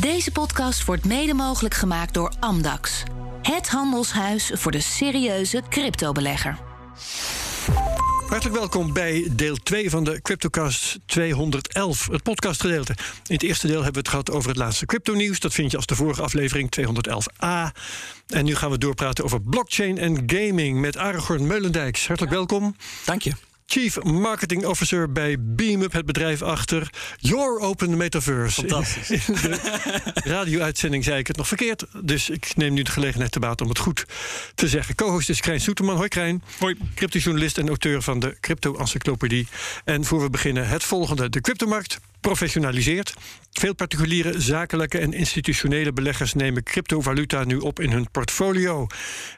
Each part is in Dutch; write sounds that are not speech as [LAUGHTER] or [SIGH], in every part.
Deze podcast wordt mede mogelijk gemaakt door Amdax. Het handelshuis voor de serieuze cryptobelegger. Hartelijk welkom bij deel 2 van de CryptoCast 211, het podcastgedeelte. In het eerste deel hebben we het gehad over het laatste crypto-nieuws. Dat vind je als de vorige aflevering 211a. En nu gaan we doorpraten over blockchain en gaming met Aragorn Meulendijks. Hartelijk welkom. Dank je. Chief Marketing Officer bij BeamUp, het bedrijf achter Your Open Metaverse. Fantastisch. In de radio-uitzending zei ik het nog verkeerd. Dus ik neem nu de gelegenheid te baat om het goed te zeggen. Co-host is Krijn Soeterman. Hoi Krijn. Hoi. Cryptojournalist en auteur van de Crypto-encyclopedie. En voor we beginnen het volgende. De cryptomarkt professionaliseert. Veel particuliere, zakelijke en institutionele beleggers nemen cryptovaluta nu op in hun portfolio.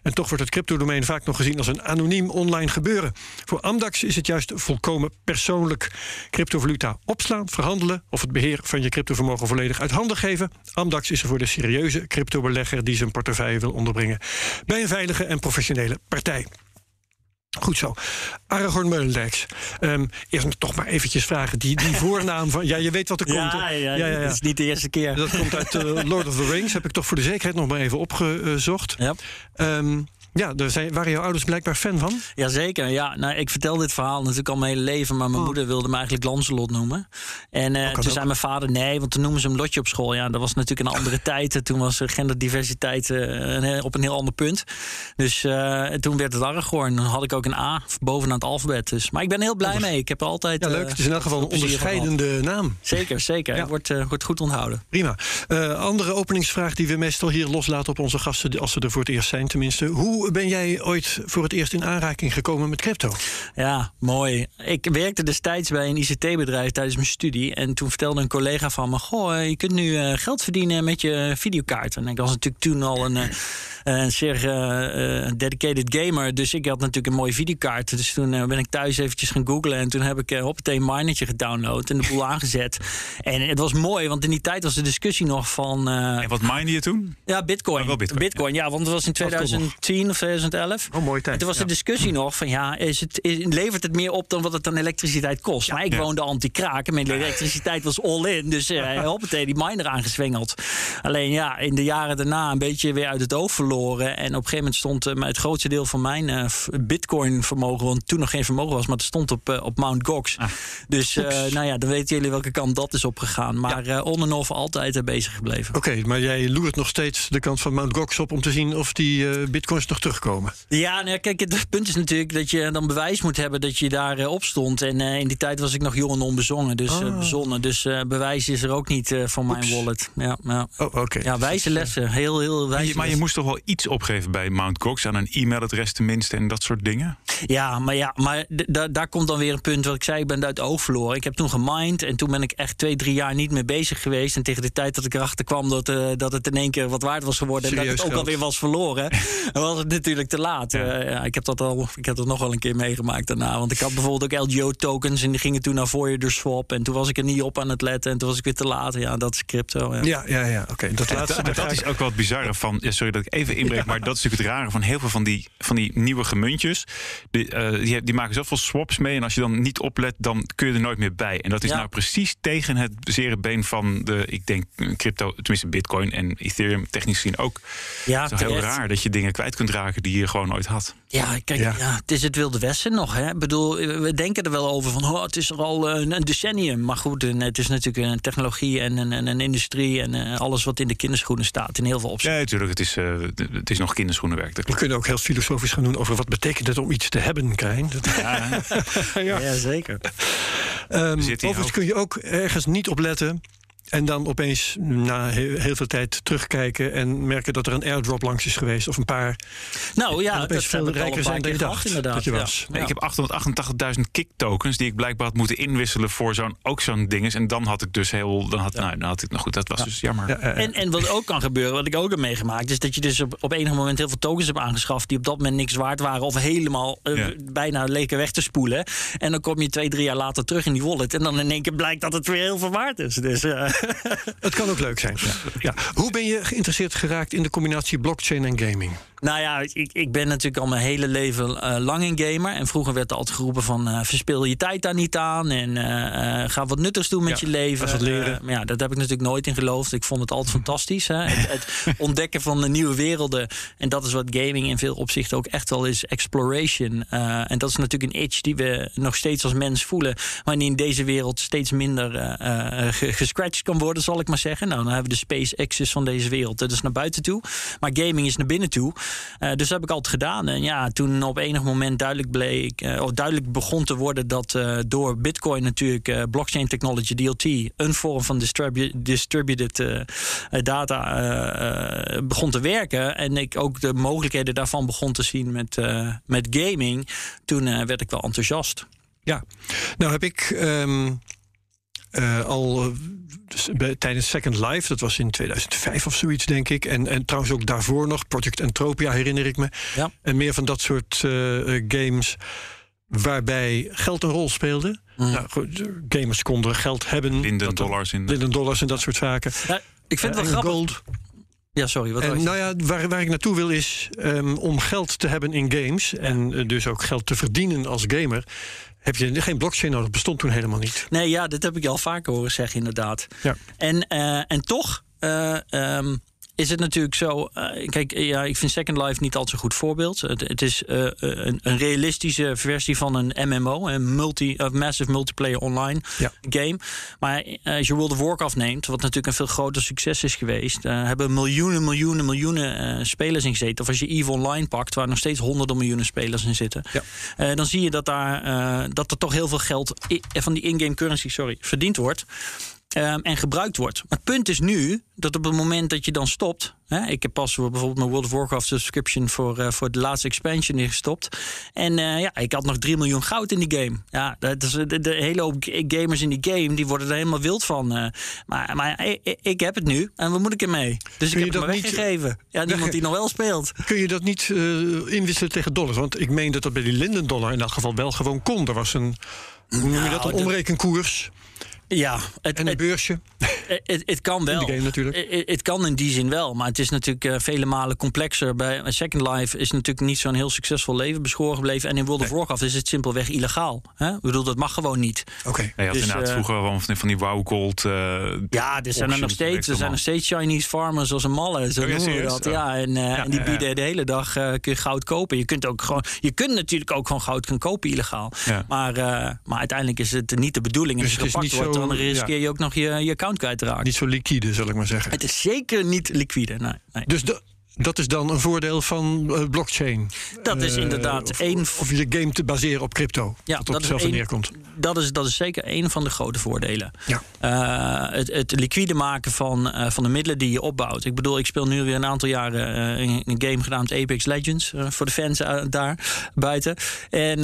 En toch wordt het cryptodomein vaak nog gezien als een anoniem online gebeuren. Voor Amdax is het juist volkomen persoonlijk. Cryptovaluta opslaan, verhandelen of het beheer van je cryptovermogen volledig uit handen geven. Amdax is er voor de serieuze cryptobelegger die zijn portefeuille wil onderbrengen bij een veilige en professionele partij. Goed zo. Aragorn Meulendijks. Um, eerst toch maar eventjes vragen. Die, die [LAUGHS] voornaam van... Ja, je weet wat er Ja, komt. hè? ja, ja, dat is niet de eerste keer. Dat komt uit eh, Lord of the Rings. Heb ik toch voor de zekerheid nog maar even opgezocht. Ja. Ehm, ja, zijn, waren jouw ouders blijkbaar fan van? Jazeker, ja. Nou, ik vertel dit verhaal natuurlijk al mijn hele leven, maar mijn moeder wilde me eigenlijk Lancelot noemen. En eh, kan toen ook. zei mijn vader nee, want toen noemen ze hem Lotje op school. Ja, dat was natuurlijk een andere [LAUGHS] tijd. En Toen was er genderdiversiteit eh, op een heel ander punt. Dus eh, toen werd het Aragorn. Dan had ik ook een A bovenaan het alfabet. Dus. Maar ik ben heel blij mee. Ik heb altijd. Ja, leuk. Het is in elk geval een onderscheidende naam. Zeker, zeker. Ja. Wordt, wordt goed onthouden. Prima. Andere openingsvraag die we meestal hier loslaten op onze gasten, als ze er voor het eerst zijn tenminste. Hoe ben jij ooit voor het eerst in aanraking gekomen met crypto? Ja, mooi. Ik werkte destijds bij een ICT-bedrijf tijdens mijn studie. En toen vertelde een collega van me: Goh, eh, je kunt nu eh, geld verdienen met je videokaart. En ik was natuurlijk toen al een. eh, een zeer dedicated gamer. Dus ik had natuurlijk een mooie videokaart. Dus toen ben ik thuis eventjes gaan googlen. En toen heb ik uh, hoppatee een minertje gedownload en de boel [LAUGHS] aangezet. En het was mooi, want in die tijd was de discussie nog van... eh, En wat mine je toen? ja, bitcoin. Oh, wel bitcoin, ja. want het was in 2010 of 2011. Oh, mooie tijd. En toen was de discussie [CLEARS THROAT] nog van ja, is het, is, levert het meer op dan wat het aan elektriciteit kost? maar ik Ja. woonde anti-kraak en mijn elektriciteit was all in. Dus eh [LAUGHS] hoppatee, die miner aangezwengeld. Alleen ja, in de jaren daarna een beetje weer uit het oog verloren. En op een gegeven moment stond eh, het grootste deel van mijn eh, f- bitcoin vermogen, want toen nog geen vermogen was, maar het stond op, op Mount Gox. Ah. Dus nou ja, dan weten jullie welke kant dat is opgegaan. Maar eh on en off altijd er bezig gebleven. Oké, maar jij loert nog steeds de kant van Mount Gox op om te zien of die bitcoins nog terugkomen. Ja, nou kijk, het punt is natuurlijk dat je dan bewijs moet hebben dat je daar eh, op stond. En eh, in die tijd was ik nog jong en onbezongen, dus Ah. bezonnen. Dus bewijs is er ook niet van mijn wallet. Ja, ja. Oh, oké. ja wijze lessen. Heel, heel Maar wijze je, maar je moest toch wel iets opgeven bij Mount Gox aan een e-mailadres tenminste en dat soort dingen? Ja, maar, ja, maar daar komt dan weer een punt wat ik zei. Ik ben uit het oog verloren. Ik heb toen gemined en toen ben ik echt twee, drie jaar niet meer bezig geweest. En tegen de tijd dat ik erachter kwam dat, dat het in één keer wat waard was geworden... en dat het ook geld. alweer was verloren, [LAUGHS] was het natuurlijk te laat. Ja. Eh, ja, ik, heb dat al, ik heb dat nog wel een keer meegemaakt daarna. Want ik had bijvoorbeeld ook LGO-tokens en die gingen toen naar Voyager Swap. En toen was ik er niet op aan het letten en toen was ik weer te laat. Ja, dat is crypto. Ja. Ja, ja, ja. Oké, dat laatste. Dat, is ook wel het bizarre van. Ja, sorry dat ik even inbreek, maar dat is natuurlijk het rare van heel veel van die, van die nieuwe gemuntjes. Die, eh, die, die maken zoveel swaps mee. En als je dan niet oplet, dan kun je er nooit meer bij. En dat is Ja. nou precies tegen het zere been van de, ik denk, crypto, tenminste Bitcoin en Ethereum, technisch gezien ook. Ja, het is heel raar dat je dingen kwijt kunt raken die je gewoon nooit had. Ja, kijk, Ja. ja. het is het Wilde Westen nog. Hè? Ik bedoel, we denken er wel over van, oh, het is er al eh, een decennium. Maar goed, en het is natuurlijk een technologie en een, een, een industrie en eh, alles wat in de kinderschoenen staat in heel veel opzichten. Ja, natuurlijk. Het is, eh, het is nog kinderschoenenwerk. Dat We kunnen ook heel filosofisch gaan doen over wat betekent het om iets te hebben, Krijn. Ja, [LAUGHS] ja. Ja, zeker. Ehm, Zit hij overigens ook? kun je ook ergens niet op letten. En dan opeens na heel, veel tijd terugkijken en merken dat er een airdrop langs is geweest. Of een paar. Nou en ja, opeens dat veel rijker zijn dan je dacht inderdaad. dat je ja. was. Ja. Ik heb 888.000 kick tokens die ik blijkbaar had moeten inwisselen voor zo'n ook zo'n ding is. En dan had ik dus heel. Dan had, nou, dan had ik nog goed. Dat was dus jammer. Ja, En, en wat ook kan gebeuren, wat ik ook heb meegemaakt, is dat je dus op, op enig moment heel veel tokens hebt aangeschaft die op dat moment niks waard waren of helemaal eh, Ja. bijna leken weg te spoelen. En dan kom je twee, drie jaar later terug in die wallet en dan in één keer blijkt dat het weer heel veel waard is. Dus eh, [LAUGHS] het kan ook leuk zijn. Ja. Hoe ben je geïnteresseerd geraakt in de combinatie blockchain en gaming? Nou ja, ik, ik ben natuurlijk al mijn hele leven eh, lang een gamer. En vroeger werd er altijd geroepen van... eh, verspil je tijd daar niet aan. En eh, ga wat nuttigs doen met Ja, je leven. wat leren. Maar ja, dat heb ik natuurlijk nooit in geloofd. Ik vond het altijd fantastisch. Hè? Het, het [LAUGHS] ontdekken van de nieuwe werelden. En dat is wat gaming in veel opzichten ook echt wel is. Exploration. En dat is natuurlijk een itch die we nog steeds als mens voelen. Maar die in deze wereld steeds minder ge- gescratcht kan worden, zal ik maar zeggen. Nou, dan hebben we de SpaceX's van deze wereld. Dat is naar buiten toe. Maar gaming is naar binnen toe. Eh, dus dat heb ik altijd gedaan. En ja, toen op enig moment duidelijk bleek, eh, of duidelijk begon te worden dat eh, door Bitcoin natuurlijk blockchain technology, DLT, een vorm van distribu- distributed data begon te werken. En ik ook de mogelijkheden daarvan begon te zien met, met gaming. Toen werd ik wel enthousiast. Ja, nou heb ik ehm, eh, al eh, dus bij- tijdens Second Life, dat was in 2005 of zoiets, denk ik. En, en trouwens ook daarvoor nog, Project Entropia herinner ik me. Ja. En meer van dat soort eh, games waarbij geld een rol speelde. Nou, goed, gamers konden geld hebben. Linden, dollars in. Linden dollars en dat soort zaken. Ja, ik vind het wel en grappig. gold. Ja, sorry. Wat was En nou ja, waar, waar ik naartoe wil is ehm, om geld te hebben in games en dus ook geld te verdienen als gamer. Heb je geen blockchain nodig? Bestond toen helemaal niet. Nee, ja, dat heb ik al vaker horen zeggen, inderdaad. Ja. En, eh, en toch eh, ehm, is het natuurlijk zo. eh, kijk, eh, ja, ik vind Second Life niet altijd zo'n goed voorbeeld. Het, het is eh, een, een realistische versie van een MMO, een multi, uh, massive multiplayer online Ja. game. Maar als je World of Warcraft neemt, wat natuurlijk een veel groter succes is geweest, hebben miljoenen, miljoenen, miljoenen spelers in gezeten. Of als je EVE Online pakt, waar nog steeds honderden miljoenen spelers in zitten, Ja. dan zie je dat, daar, dat er toch heel veel geld van die in-game currency sorry, verdiend wordt. Ehm, en gebruikt wordt. Maar het punt is nu dat op het moment dat je dan stopt. Hè, ik heb pas bijvoorbeeld mijn World of Warcraft subscription voor, eh, voor de laatste expansion ingestopt. En eh, ja, ik had nog 3 miljoen goud in die game. Ja, dat is, de, de hele hoop gamers in die game die worden er helemaal wild van. eh. maar maar ik, ik heb het nu en wat moet ik ermee? Dus Kun ik je heb het dat maar niet, weggegeven. Ja, niemand die nog wel speelt. Kun je dat niet inwisselen tegen dollars? Want ik meen dat dat bij die Linden dollar in dat geval wel gewoon kon. Er was een, hoe noem je dat, Nou, een de- omrekenkoers Ja, het, en een het, beursje. het, het kan wel. In de game natuurlijk. Het, kan in die zin wel, maar het is natuurlijk eh, vele malen complexer. Bij Second Life is natuurlijk niet zo'n heel succesvol leven beschoren gebleven. En in World of Warcraft is het simpelweg illegaal. Hè? Ik bedoel, dat mag gewoon niet. Oké. Ja, je had Dus, inderdaad eh, vroeger wel van, van die wow gold. eh, Ja, er zijn er nog steeds, er zijn nog steeds Chinese farmers als een malle. Zo Oh ja, noemen we dat. Oh. Ja, en, eh, en die ja, bieden ja. de hele dag eh, kun je goud kopen. Je kunt ook gewoon, je kunt natuurlijk ook gewoon goud gaan kopen illegaal. Ja. Maar, eh, maar uiteindelijk is het niet de bedoeling. En Dus als je het is gepakt niet wordt, dan riskeer je ook nog je, je account kwijt te raken. Niet zo liquide, zal ik maar zeggen. Het is zeker niet liquide. Nee, nee. Dus da- dat is dan een voordeel van eh, blockchain. Dat is Eh, inderdaad of, één Of je game te baseren op crypto. Ja, dat op dat hetzelfde één- neerkomt. Dat is, dat is zeker een van de grote voordelen. Ja. Eh, het, het liquide maken van, van de middelen die je opbouwt. Ik bedoel, ik speel nu weer een aantal jaren een, een game genaamd Apex Legends. voor de fans daar buiten. En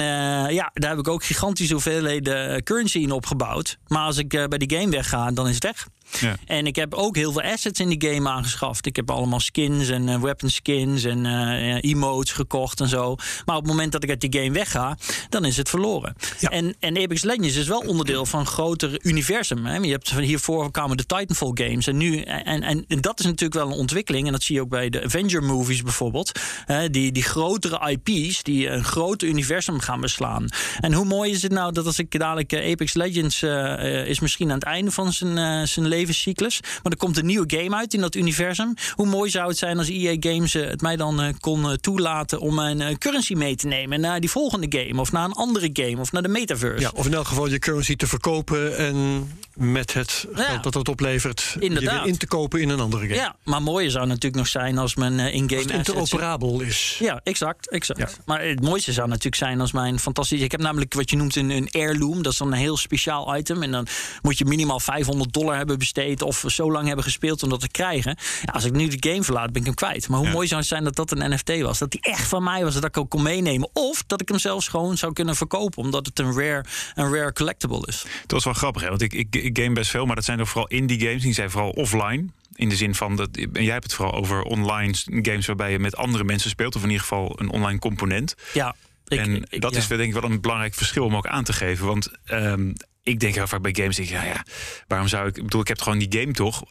ja, daar heb ik ook gigantische hoeveelheden currency in opgebouwd. Maar als ik bij die game wegga, dan is het weg. Ja. En ik heb ook heel veel assets in die game aangeschaft. Ik heb allemaal skins en eh, weapon skins en eh, emotes gekocht en zo. Maar op het moment dat ik uit die game wegga, dan is het verloren. Ja. En, en Apex Legends is wel onderdeel van een groter universum. Hè? Je hebt hiervoor kwamen de Titanfall games. En, nu, en, en, en dat is natuurlijk wel een ontwikkeling. En dat zie je ook bij de Avenger movies bijvoorbeeld. Hè? Die, die grotere IP's die een groter universum gaan beslaan. En hoe mooi is het nou dat als ik dadelijk eh, Apex Legends eh, eh, is misschien aan het einde van zijn, eh, zijn levenscyclus. Maar er komt een nieuwe game uit in dat universum. Hoe mooi zou het zijn als EA Games eh, het mij dan eh, kon eh, toelaten om mijn currency mee te nemen naar die volgende game. Of naar een andere game of naar de metaverse. Ja, of in elk geval je currency te verkopen en met het Ja. geld dat dat oplevert, je weer in te kopen in een andere game. Ja, maar mooier zou natuurlijk nog zijn als mijn Als in-game het interoperabel is. Ja, exact. exact. Ja. Maar het mooiste zou natuurlijk zijn als mijn fantastische... Ik heb namelijk wat je noemt een, een heirloom. Dat is dan een heel speciaal item. En dan moet je minimaal 500 dollar hebben besteed... of zo lang hebben gespeeld om dat te krijgen. Ja, als ik nu de game verlaat, ben ik hem kwijt. Maar hoe Ja. mooi zou het zijn dat dat een NFT was? Dat die echt van mij was, dat ik ook kon meenemen. Of dat ik hem zelfs gewoon zou kunnen verkopen... omdat het een rare, een rare collectible is. Dat was wel grappig, hè? want ik, ik, ik game best veel, maar dat zijn toch vooral indie games. Die zijn vooral offline. In de zin van dat. En jij hebt het vooral over online games waarbij je met andere mensen speelt, of in ieder geval een online component. Ja, ik, en ik- dat ja. is denk ik wel een belangrijk verschil om ook aan te geven. Want ehm, ik denk heel vaak bij games, ik, ja, ja, waarom zou ik. Ik bedoel, ik heb gewoon die game toch.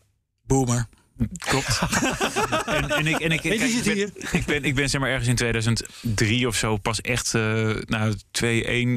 Boomer. Klopt. en, en ik, en ik, kijk, ik, ben, ik, ben, ik ben zeg maar ergens in 2003 of zo pas echt eh nou,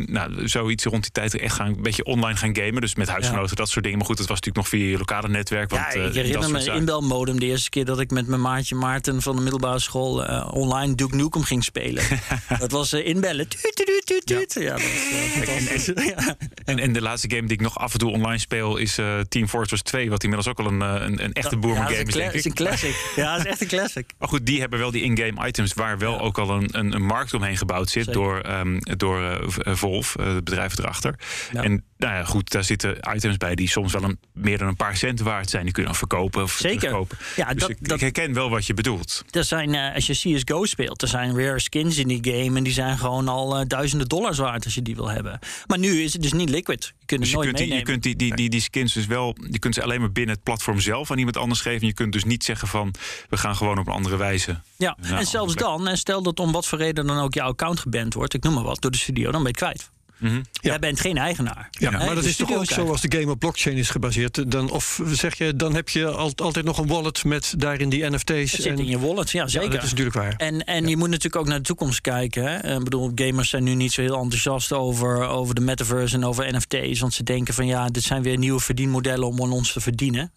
2-1, nou, zoiets rond die tijd echt gaan, een beetje online gaan gamen. Dus met huisgenoten, dat soort dingen. Maar goed, het was natuurlijk nog via je lokale netwerk. Want, Ja, eh, ik dat herinner me inbelmodem de eerste keer dat ik met mijn maatje Maarten van de middelbare school eh, online Duke Nukem ging spelen. [LAUGHS] dat was inbellen. Tuut, tuut, tuut, tuut. Ja, dat was fantastisch. [LAUGHS] Ja. En, en de laatste game die ik nog af en toe online speel is Team Fortress 2. Wat inmiddels ook al een, een, een echte dat is game een is, een classic. [LAUGHS] Ja, is echt een classic. Maar goed, die hebben wel die in-game items waar wel ook al een, een, een markt omheen gebouwd zit Zeker. door, ehm, door eh, V- eh, eh, het bedrijf erachter. Ja. En nou ja, goed, daar zitten items bij die soms wel een, meer dan een paar cent waard zijn. Die kun je dan verkopen of Zeker. Ja, dus dat- ik, dat- ik herken wel wat je bedoelt. Er zijn, eh, als je CSGO speelt, er zijn rare skins in die game. En die zijn gewoon al eh, duizenden dollars waard als je die wil hebben. Maar nu is het dus niet liquid. Je kunt Dus je nooit kunt, die, je kunt die, die, die, die skins dus wel, je kunt ze alleen maar binnen het platform zelf aan iemand anders geven. Je kunt dus niet zeggen van, we gaan gewoon op een andere wijze. Ja, en zelfs dan, en stel dat om wat voor reden dan ook jouw account geband wordt, ik noem maar wat, door de studio, dan ben je het Mhm. Jij bent geen eigenaar. Ja, maar dat is toch ook zo als de game op blockchain is gebaseerd. Dan, of zeg je, dan heb je al- altijd nog een wallet met daarin die NFT's. Het zit en- in je wallet, ja Ja, zeker. dat is natuurlijk waar. En, en je moet natuurlijk ook naar de toekomst kijken. Hè? Ik bedoel, gamers zijn nu niet zo heel enthousiast over, over de metaverse en over NFT's. Want ze denken van ja, dit zijn weer nieuwe verdienmodellen om aan ons te verdienen.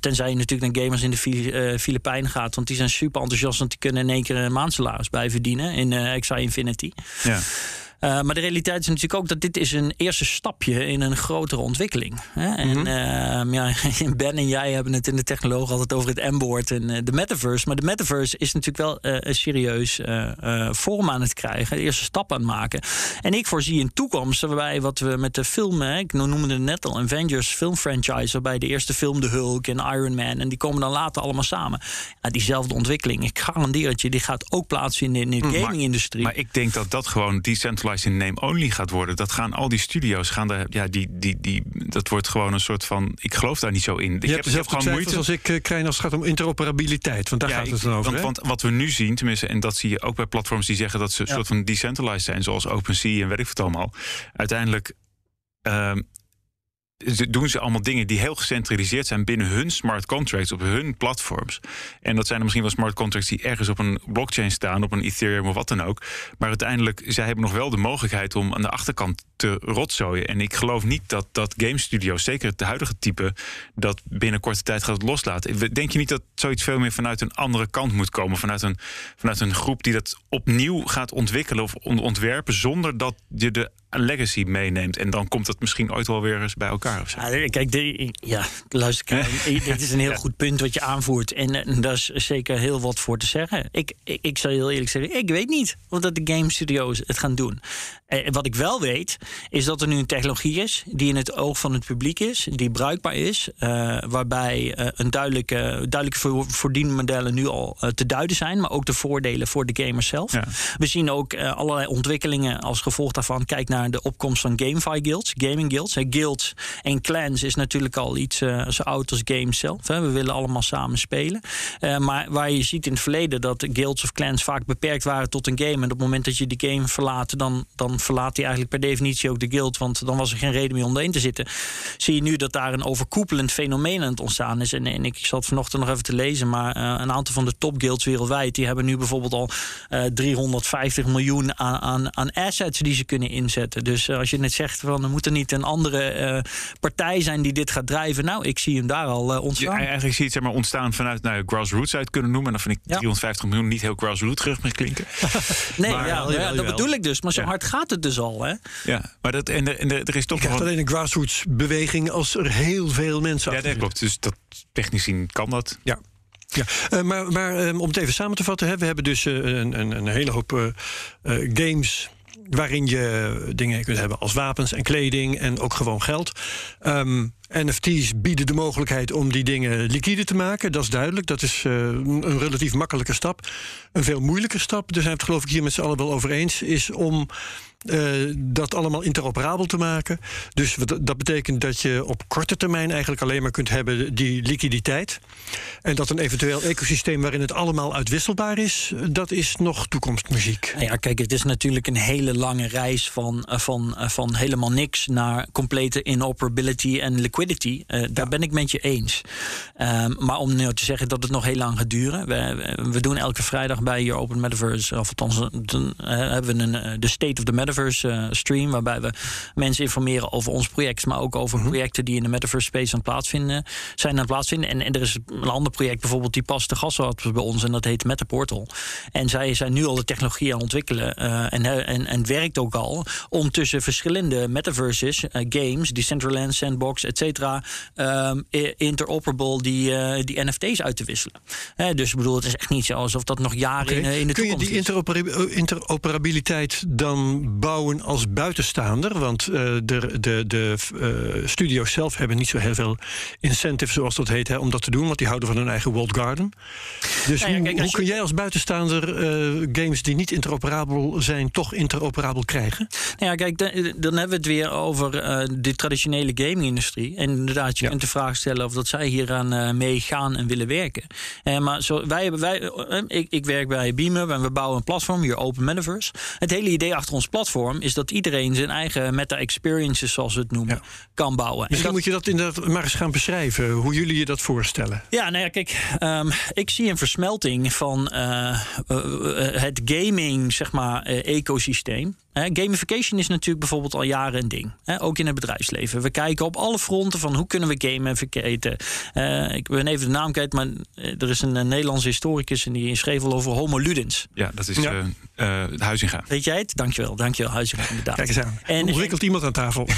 Tenzij je natuurlijk naar gamers in de Fili- eh, Filipijnen gaat. Want die zijn super enthousiast, want die kunnen in één keer een maandsalaris bij verdienen in eh XI Infinity. Ja. Eh, maar de realiteit is natuurlijk ook dat dit is een eerste stapje in een grotere ontwikkeling. Hè? En ehm, ja, [LAUGHS] Ben en jij hebben het in de technologie altijd over het M-woord en eh, de metaverse. Maar de metaverse is natuurlijk wel eh, een serieus vorm aan het krijgen. De eerste stap aan het maken. En ik voorzie een toekomst waarbij wat we met de film, hè, ik noemde het net al, Avengers filmfranchise, waarbij de eerste film de Hulk en Iron Man en die komen dan later allemaal samen. Ja, diezelfde ontwikkeling, ik garandeer het je, die gaat ook plaatsvinden in de gaming-industrie. Maar ik denk dat dat gewoon decentralized in name only gaat worden. Dat gaan al die studio's gaan daar, ja, die, die, die, dat wordt gewoon een soort van. Ik geloof daar niet zo in. Ik Je hebt dezelfde gewoon twijfels als ik, eh, Krijn, als het gaat om interoperabiliteit. Want daar Ja, gaat ik- het dan over. want, want wat we nu zien, tenminste, en dat zie je ook bij platforms die zeggen dat ze een soort van decentralized zijn, zoals OpenSea en weet ik allemaal. Uiteindelijk ehm, doen ze allemaal dingen die heel gecentraliseerd zijn binnen hun smart contracts op hun platforms. En dat zijn er misschien wel smart contracts die ergens op een blockchain staan, op een Ethereum of wat dan ook. Maar uiteindelijk, zij hebben nog wel de mogelijkheid om aan de achterkant te rotzooien. En ik geloof niet dat, dat game studios, zeker het huidige type, dat binnen korte tijd gaat loslaten. Denk je niet dat zoiets veel meer vanuit een andere kant moet komen? Vanuit een, vanuit een groep die dat opnieuw gaat ontwikkelen of on- ontwerpen, zonder dat je de legacy meeneemt. En dan komt dat misschien ooit wel weer eens bij elkaar of zo. Ja, kijk, de, ja, luister, [LAUGHS] dit is een heel goed punt wat je aanvoert. En, eh, daar is zeker heel wat voor te zeggen. Ik, ik, ik zal heel eerlijk zeggen, ik weet niet of dat de game studio's het gaan doen. Eh, wat ik wel weet, is dat er nu een technologie is die in het oog van het publiek is, die bruikbaar is, eh, waarbij eh, een duidelijke, duidelijke voor- verdienmodellen nu al te duiden zijn, maar ook de voordelen voor de gamers zelf. Ja. We zien ook allerlei ontwikkelingen als gevolg daarvan. Kijk naar de opkomst van GameFi guilds, gaming guilds. Guilds en clans is natuurlijk al iets zo oud als games zelf. Hè. We willen allemaal samen spelen. Maar waar je ziet in het verleden dat guilds of clans vaak beperkt waren tot een game. En op het moment dat je die game verlaat, dan, dan verlaat hij eigenlijk per definitie ook de guild. Want dan was er geen reden meer om erin te zitten. Zie je nu dat daar een overkoepelend fenomeen aan het ontstaan is. En, en ik zat vanochtend nog even te lezen, maar eh, een aantal van de top guilds wereldwijd, die hebben nu bijvoorbeeld al eh 350 miljoen aan, aan, aan assets die ze kunnen inzetten. Dus eh, als je net zegt van er moet er niet een andere eh, partij zijn die dit gaat drijven. Nou, ik zie hem daar al eh, ontstaan. eigenlijk zie je het zeg maar, ontstaan vanuit nou, grassroots uit kunnen noemen. En dan vind ik Ja. 350 miljoen niet heel grassroots terug meer klinken. [LAUGHS] nee, maar- ja, ja, dat bedoel ik dus. Maar zo Ja. hard gaat het dus al. Hè? Ja, maar dat, en, er- en er- er is toch Je krijgt nog alleen een grassroots beweging als er heel veel mensen Ja, dat klopt. Dus dat, technisch zien kan dat. Ja. Ja, eh, maar, maar eh, om het even samen te vatten, hè, we hebben dus eh, een, een, een hele hoop games waarin je dingen kunt hebben als wapens en kleding en ook gewoon geld. Ehm, NFT's bieden de mogelijkheid om die dingen liquide te maken. Dat is duidelijk. Dat is eh, een een relatief makkelijke stap. Een veel moeilijker stap, daar zijn we het geloof ik hier met z'n allen wel over eens, is om eh, dat allemaal interoperabel te maken. Dus wat- dat betekent dat je op korte termijn eigenlijk alleen maar kunt hebben die liquiditeit. En dat een eventueel ecosysteem waarin het allemaal uitwisselbaar is, dat is nog toekomstmuziek. Nou ja, kijk, het is natuurlijk een hele lange reis van, eh, van, eh, van helemaal niks naar complete inoperability en liquidity. Uh, daar ben ik met je eens. Um, maar om nu te zeggen dat het nog heel lang gaat duren. We, we doen elke vrijdag bij hier Open Metaverse, of althans, dan hebben we een, de State of the Metaverse stream, waarbij we mensen informeren over ons project, maar ook over -hmm. projecten die in de Metaverse space aan het plaatsvinden zijn aan het plaatsvinden. En, en er is een ander project bijvoorbeeld die pas te gast had bij ons en dat heet Metaportal. En zij zijn nu al de technologie aan het ontwikkelen uh, en, en, en werkt ook al om tussen verschillende metaverses, uh, games, Decentraland, Sandbox, et cetera, um, interoperable die, die NFT's uit te wisselen. dus ik bedoel, het is echt niet zo alsof dat nog jaren okay. in, in de Kun toekomst je die interoperabiliteit dan bouwen als buitenstaander? Want de, de, de studio's zelf hebben niet zo heel veel incentive, zoals dat heet, hè, om dat te doen, want die houden van hun eigen walled garden. Dus nou ja, kijk, hoe, hoe kun jij als buitenstaander uh, games die niet interoperabel zijn, toch interoperabel krijgen? Nou ja, kijk, dan, dan hebben we het weer over de traditionele gaming-industrie. En inderdaad, je ja. kunt de vraag stellen of dat zij hieraan mee gaan en willen werken. maar zo, wij hebben, wij, ik, ik werk bij Beamer en we bouwen een platform, hier Open Metaverse. Het hele idee achter ons platform is dat iedereen zijn eigen meta-experiences, zoals we het noemen, ja. kan bouwen. Misschien dat, moet je dat inderdaad maar eens gaan beschrijven, hoe jullie je dat voorstellen. Ja, nou ja, kijk, um, ik zie een versmelting van uh, uh, het gaming, zeg maar, ecosysteem. Gamification is natuurlijk bijvoorbeeld al jaren een ding. ook in het bedrijfsleven. We kijken op alle fronten van hoe kunnen we gamificaten. Ik ben even de naam kwijt, maar er is een, Nederlandse historicus en die schreef al over homo ludens. Ja, dat is ja. uh, Huizinga. Weet jij het? Dankjewel, dankjewel Huizinga inderdaad. Kijk eens aan. En, Hoe [LAUGHS] iemand aan tafel?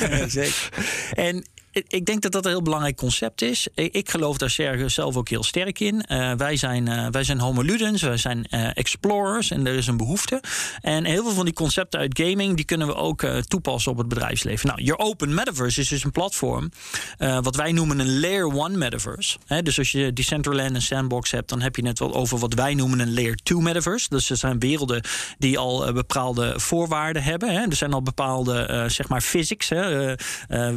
ja, zeker. En ik denk dat dat een heel belangrijk concept is. Ik geloof daar zelf ook heel sterk in. Uh, wij, zijn, uh, wij zijn homoludens, wij zijn uh, explorers en er is een behoefte. En heel veel van die concepten uit gaming die kunnen we ook toepassen op het bedrijfsleven. Nou, Your Open Metaverse is dus een platform wat wij noemen een Layer 1 Metaverse. Dus als je Decentraland en Sandbox hebt, dan heb je net wel over wat wij noemen een Layer 2 Metaverse. Dus er zijn werelden die al bepaalde voorwaarden hebben. He. Er zijn al bepaalde zeg maar physics,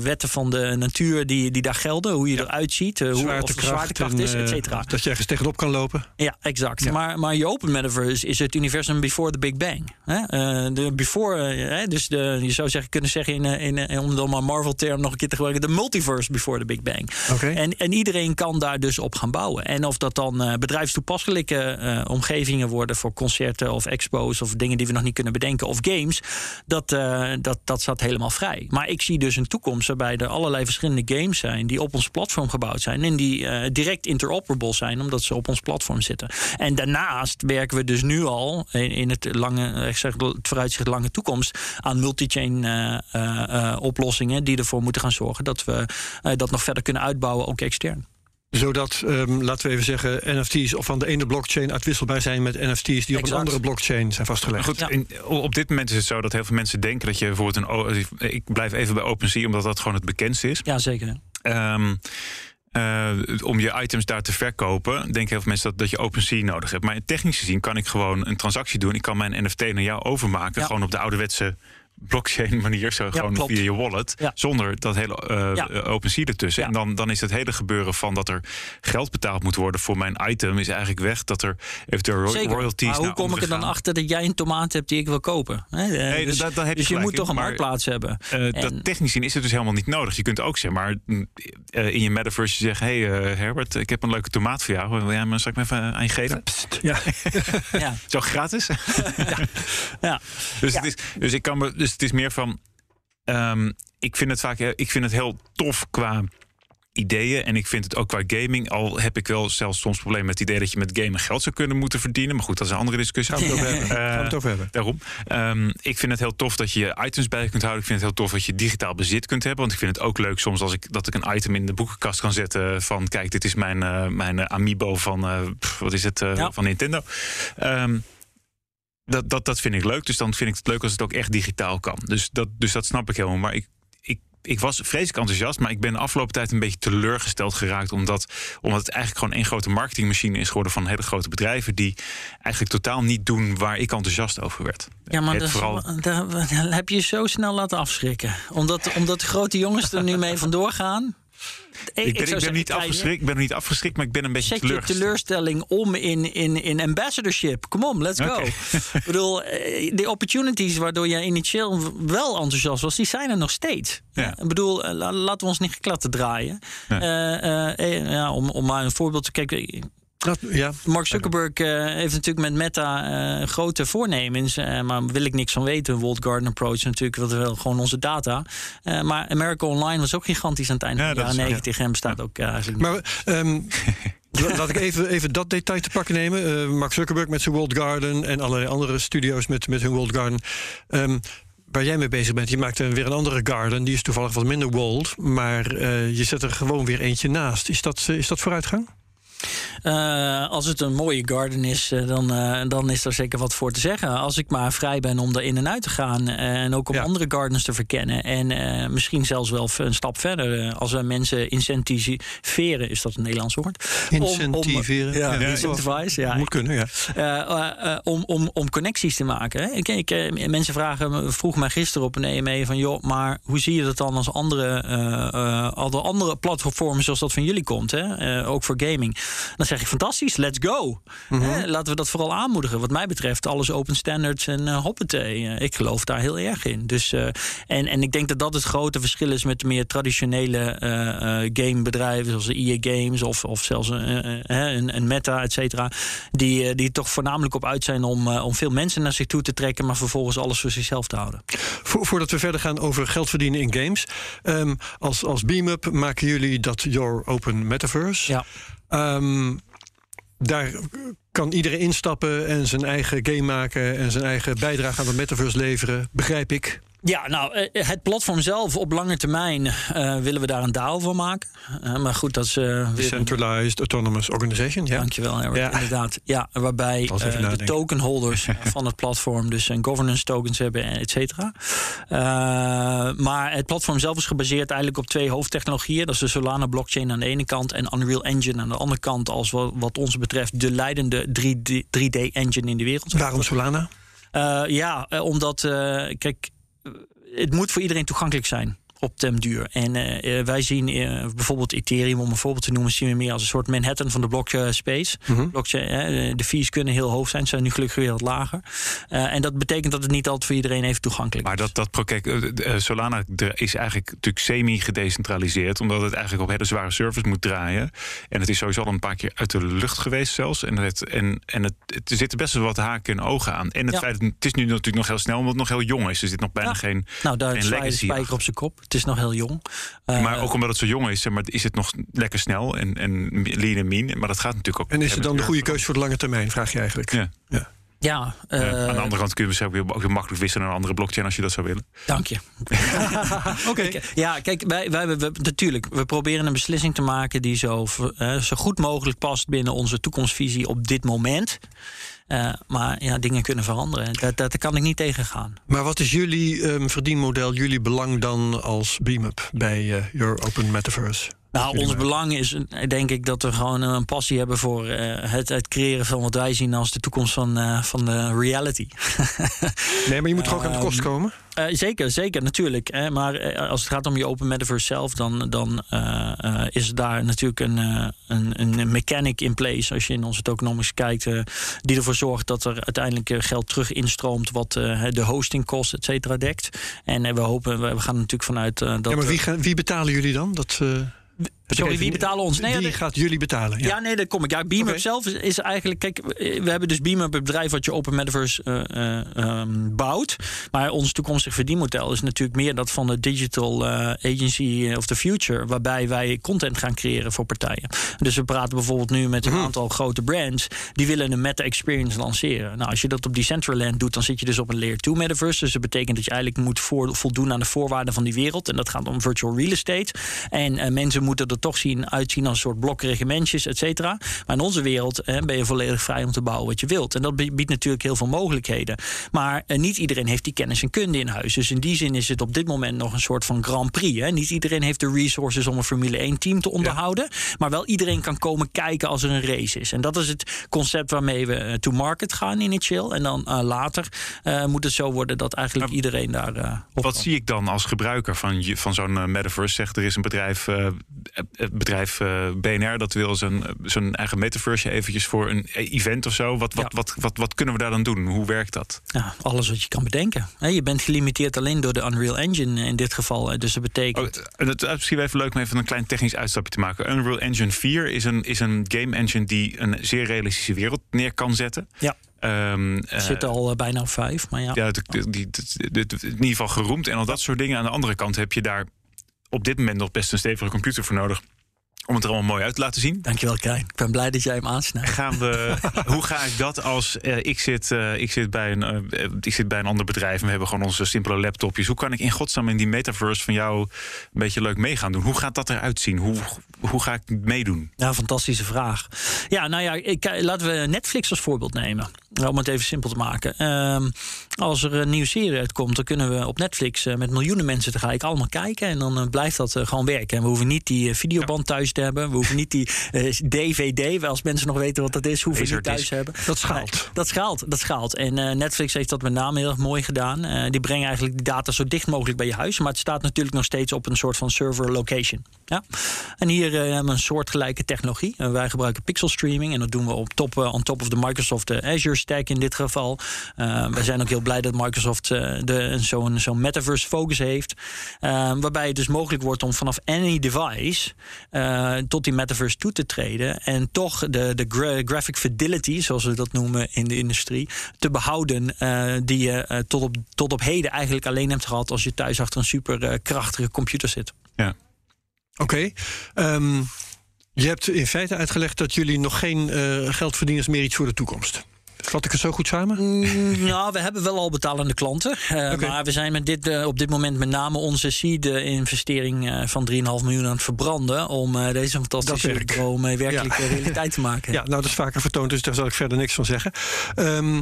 wetten van de natuur die, die daar gelden. Hoe je ja. eruit ziet, uh, hoe de zwaartekracht is, et cetera. Dat je ergens tegenop kan lopen. Ja, exact. Ja. Maar, maar je open metaverse is het universum before the Big Bang. Hè? Uh, de before, dus de, je zou zeggen, kunnen zeggen, in, in, in, om dan maar Marvel-term nog een keer te gebruiken, de multiverse before the Big Bang. Okay. En, en iedereen kan daar dus op gaan bouwen. En of dat dan bedrijfstoepasselijke omgevingen worden voor concerten of expo's of dingen die we nog niet kunnen bedenken, of games, dat, dat, dat staat helemaal vrij. Maar ik zie dus een toekomst waarbij er allerlei verschillende games zijn die op ons platform gebouwd zijn en die uh, direct interoperable zijn omdat ze op ons platform zitten. En daarnaast werken we dus nu al in, het lange, ik zeg het vooruitzicht lange toekomst aan multi-chain uh, oplossingen die ervoor moeten gaan zorgen dat we dat nog verder kunnen uitbouwen, ook extern zodat, um, laten we even zeggen, NFT's of van de ene blockchain uitwisselbaar zijn met NFT's die exact. op een andere blockchain zijn vastgelegd. Goed, ja. in, op dit moment is het zo dat heel veel mensen denken dat je bijvoorbeeld een. Ik blijf even bij OpenSea, omdat dat gewoon het bekendste is. Ja, zeker. Um, uh, om je items daar te verkopen, denken heel veel mensen dat, dat je OpenSea nodig hebt. Maar technisch gezien kan ik gewoon een transactie doen. Ik kan mijn NFT naar jou overmaken, ja. gewoon op de ouderwetse blockchain [LAUGHS] manier, zo ja, gewoon klopt. via je wallet, ja. zonder dat hele uh, ja. OpenSea ertussen. En dan, dan is het hele gebeuren van dat er geld betaald moet worden voor mijn item, is eigenlijk weg. Dat er eventueel Zeker. royalties. Maar hoe kom ik er dan achter dat jij een tomaat hebt die ik wil kopen? Nee, nee dus, dat, dat heb dus je, je moet in, toch een marktplaats hebben. Uh, en, dat technisch gezien is het dus helemaal niet nodig. Je kunt ook zeg maar uh, in je metaverse zeggen: hey Herbert, ik heb een leuke tomaat voor jou. Wil jij me straks even aan je geven? Ja. [LAUGHS] ja. [LAUGHS] Zo gratis. ja. ja. Dus, Het is, dus ik kan me, dus het is meer van Um, ik vind het vaak ik vind het heel tof qua ideeën. En ik vind het ook qua gaming. Al heb ik wel zelfs soms problemen met het idee dat je met gamen geld zou kunnen moeten verdienen. Maar goed, dat is een andere discussie. Gaan we het over hebben. Uh, Gaan we het over hebben. Daarom. Um, ik vind het heel tof dat je items bij je kunt houden. Ik vind het heel tof dat je digitaal bezit kunt hebben. Want ik vind het ook leuk soms als ik, dat ik een item in de boekenkast kan zetten. Van kijk, dit is mijn, uh, mijn amiibo van, uh, pff, wat is het, ja. van Nintendo. Um, dat, dat, dat vind ik leuk. Dus dan vind ik het leuk als het ook echt digitaal kan. Dus dat, dus dat snap ik helemaal. Maar ik, ik, ik was vreselijk enthousiast. Maar ik ben de afgelopen tijd een beetje teleurgesteld geraakt. Omdat, omdat het eigenlijk gewoon één grote marketingmachine is geworden van hele grote bedrijven. Die eigenlijk totaal niet doen waar ik enthousiast over werd. Ja, maar dat, vooral... heb je zo snel laten afschrikken. Omdat, omdat de grote jongens er nu mee vandoor gaan. Ik ben, ik ben niet afgeschrikt, ik ben niet afgeschrikt, maar ik ben een beetje Zet je teleurstelling om in, in, in ambassadorship. Kom on, let's go. ik bedoel, eh, de opportunities waardoor jij initieel wel enthousiast was, die zijn er nog steeds. Ja. Ik bedoel, eh, laten we ons niet geklatten draaien. Ja. Uh, ja, om, om maar een voorbeeld te kijken. Ja. Mark Zuckerberg uh, heeft natuurlijk met Meta uh, grote voornemens. Uh, maar wil ik niks van weten. World Garden Approach natuurlijk. Dat wel gewoon onze data. maar America Online was ook gigantisch aan het einde van de jaren 90. En bestaat ook eigenlijk Maar um, [LAUGHS] laat ik even, even dat detail te pakken nemen. Mark Zuckerberg met zijn World Garden. En allerlei andere studio's met, met hun World Garden. Um, waar jij mee bezig bent. Je maakt weer een andere garden. Die is toevallig wat minder walled. Maar je zet er gewoon weer eentje naast. Is dat, is dat vooruitgang? Uh, als het een mooie garden is, uh, dan, uh, dan is er zeker wat voor te zeggen. Als ik maar vrij ben om er in en uit te gaan. en ook om ja. andere gardens te verkennen. En misschien zelfs wel een stap verder. als we mensen incentiveren, is dat een Nederlands woord? Incentiveren? Om, om, ja, incentivize. Ja. Moet kunnen, ja. om, om, om connecties te maken. Ik, ik, mensen vragen, vroegen mij gisteren op een EME van... joh, maar hoe zie je dat dan als andere, andere platforms zoals dat van jullie komt? Hè? ook voor gaming. Dan zeg ik fantastisch, let's go. Mhm. laten we dat vooral aanmoedigen. Wat mij betreft, alles open standards en uh, hoppatee. Ik geloof daar heel erg in. Dus, uh, en, en ik denk dat dat het grote verschil is met de meer traditionele gamebedrijven, zoals de EA Games of, of zelfs een, een Meta, et cetera. Die, die toch voornamelijk op uit zijn om, om veel mensen naar zich toe te trekken, maar vervolgens alles voor zichzelf te houden. voordat we verder gaan over geld verdienen in games. Um, als, als BeamUp maken jullie dat Your Open Metaverse. Ja. Um, daar kan iedereen instappen en zijn eigen game maken en zijn eigen bijdrage aan de metaverse leveren, begrijp ik. Ja, nou, eh, het platform zelf op lange termijn uh, willen we daar een DAO van maken. Uh, maar goed, dat is... Uh, Decentralized Autonomous Organization, ja. Dankjewel, Eric, ja. inderdaad. Ja, waarbij de tokenholders [LAUGHS] van het platform dus een governance tokens hebben, et cetera. maar het platform zelf is gebaseerd eigenlijk op twee hoofdtechnologieën. Dat is de Solana blockchain aan de ene kant en Unreal Engine aan de andere kant. Als wat, wat ons betreft de leidende 3D-engine in de wereld. Waarom Solana? ja, omdat, kijk het moet voor iedereen toegankelijk zijn op den duur. En uh, wij zien uh, bijvoorbeeld Ethereum, om een voorbeeld te noemen, zien we meer als een soort Manhattan van de blockspace. Mm -hmm. Blockchain, de fees kunnen heel hoog zijn, zijn nu gelukkig weer wat lager. En dat betekent dat het niet altijd voor iedereen even toegankelijk maar is. Maar dat, dat kijk, Solana is eigenlijk natuurlijk semi-gedecentraliseerd, omdat het eigenlijk op hele zware service moet draaien. En het is sowieso al een paar keer uit de lucht geweest zelfs. En, het, en, en het, het er zitten best wel wat haken en ogen aan. En het ja. feit, het is nu natuurlijk nog heel snel, omdat het nog heel jong is. Er zit nog bijna ja. geen. Nou, daar geen spijker op zijn kop. Het is nog heel jong. Uh, maar ook omdat het zo jong is, maar is het nog lekker snel en, en lean en mean. Maar dat gaat natuurlijk ook. En is het dan de goede keuze voor de lange termijn, vraag je eigenlijk? Ja. ja. Ja, uh, ja, aan de andere kant kunnen we ook, ook makkelijk wisselen naar een andere blockchain als je dat zou willen. Dank je. [LAUGHS] Oké. Ja, kijk, wij, wij, we, natuurlijk, we proberen een beslissing te maken die zo, uh, zo goed mogelijk past binnen onze toekomstvisie op dit moment. Uh, maar ja, dingen kunnen veranderen. Dat, dat kan ik niet tegengaan. Maar wat is jullie um, verdienmodel, jullie belang dan als BeamUp bij uh, Your Open Metaverse? Nou, ons belang is denk ik dat we gewoon een passie hebben voor uh, het, het, creëren van wat wij zien als de toekomst van, uh, van de reality. [LAUGHS] nee, maar je moet toch ook aan de kost komen? Uh, zeker, zeker, natuurlijk. Hè. Maar als het gaat om je open metaverse zelf, dan, dan is daar natuurlijk een, een, een mechanic in place. Als je in onze tokenomics kijkt, die ervoor zorgt dat er uiteindelijk geld terug instroomt, wat de hostingkosten, et cetera, dekt. En we hopen, we gaan natuurlijk vanuit dat. Ja, maar wie, gaan, wie betalen jullie dan? Dat. th- Sorry, wie betalen ons? Nee, wie gaat jullie betalen? Ja, ja nee, dat kom ik. Ja, BeamUp okay. zelf is, is, eigenlijk... Kijk, we hebben dus BeamUp, het bedrijf wat je Open Metaverse uh, uh, um, bouwt. Maar ons toekomstig verdienmodel is natuurlijk meer dat van de Digital uh, Agency of the Future. Waarbij wij content gaan creëren voor partijen. Dus we praten bijvoorbeeld nu met een mm. aantal grote brands. Die willen een meta-experience lanceren. Nou, als je dat op Decentraland doet, dan zit je dus op een Layer 2 Metaverse. Dus dat betekent dat je eigenlijk moet voor, voldoen aan de voorwaarden van die wereld. En dat gaat om virtual real estate. En mensen moeten dat er toch zien, uitzien als een soort blokkerige mensjes, et cetera. Maar in onze wereld hè, ben je volledig vrij om te bouwen wat je wilt. En dat biedt natuurlijk heel veel mogelijkheden. Maar eh, niet iedereen heeft die kennis en kunde in huis. Dus in die zin is het op dit moment nog een soort van Grand Prix. Hè. Niet iedereen heeft de resources om een Formule 1 team te onderhouden. Maar wel iedereen kan komen kijken als er een race is. En dat is het concept waarmee we eh, to market gaan initieel. En dan uh, later uh, moet het zo worden dat eigenlijk iedereen daar uh, op Wat kan. zie ik dan als gebruiker van, van zo'n metaverse? Zegt er is een bedrijf, eh, het bedrijf eh, BNR dat wil zijn, zijn eigen metaverse eventjes voor een event of zo. Wat, wat, Ja. wat, wat, wat kunnen we daar dan doen? Hoe werkt dat? Ja, alles wat je kan bedenken. Je bent gelimiteerd alleen door de Unreal Engine in dit geval. Dus dat Oh, betekent. en het is misschien wel even leuk om even een klein technisch uitstapje te maken. Unreal Engine 4 is een, is een game engine die een zeer realistische wereld neer kan zetten. Ja. Ehm, Het eh, zit al eh, bijna vijf, maar ja. ja, die, in ieder geval geroemd en al dat soort dingen. Aan de andere kant heb je daar op dit moment nog best een stevige computer voor nodig. Om het er allemaal mooi uit te laten zien. Dankjewel, Krijn. Ik ben blij dat jij hem aansnijdt. Gaan we, [LAUGHS] hoe ga ik dat als eh, ik, zit, eh, ik, zit bij een, eh, ik zit bij een ander bedrijf en we hebben gewoon onze simpele laptopjes. Hoe kan ik in godsnaam in die metaverse van jou een beetje leuk mee gaan doen? Hoe gaat dat eruit zien? Hoe, hoe ga ik meedoen? Ja, fantastische vraag. Ja, nou ja, ik, laten we Netflix als voorbeeld nemen. Om het even simpel te maken. Ehm, als er een nieuwe serie uitkomt, dan kunnen we op Netflix met miljoenen mensen tegelijk allemaal kijken. En dan blijft dat gewoon werken. En we hoeven niet die videoband thuis te hebben. We hoeven niet die eh, DVD, als mensen nog weten wat dat is, hoeven we niet thuis te hebben. Dat schaalt. Nee, dat schaalt, dat schaalt. En eh, Netflix heeft dat met name heel erg mooi gedaan. Eh, die brengen eigenlijk die data zo dicht mogelijk bij je huis. Maar het staat natuurlijk nog steeds op een soort van server location. Ja? En hier eh, hebben we een soortgelijke technologie. Eh, wij gebruiken pixel streaming. En dat doen we op top, eh, on top of de Microsoft eh, Azure stack in dit geval. Eh, wij zijn ook heel blij dat Microsoft eh, de- zo'n zo'n metaverse focus heeft. Eh, waarbij het dus mogelijk wordt om vanaf any device eh, tot die metaverse toe te treden. En toch de, de gra- graphic fidelity, zoals we dat noemen in de industrie, te behouden. eh, die je eh, tot, op, tot op heden eigenlijk alleen hebt gehad als je thuis achter een super krachtige computer zit. Ja. Oké. Ehm, je hebt in feite uitgelegd dat jullie nog geen geldverdieners meer iets voor de toekomst. Vat ik het zo goed samen? Mm, Nou, we hebben wel al betalende klanten. Eh. Maar we zijn met dit, eh, op dit moment met name onze seed-investering eh, van 3,5 miljoen aan het verbranden. Om eh, deze fantastische droom werkelijk Ja. realiteit te maken. [LAUGHS] Ja, nou, dat is vaker vertoond, dus daar zal ik verder niks van zeggen. Ehm,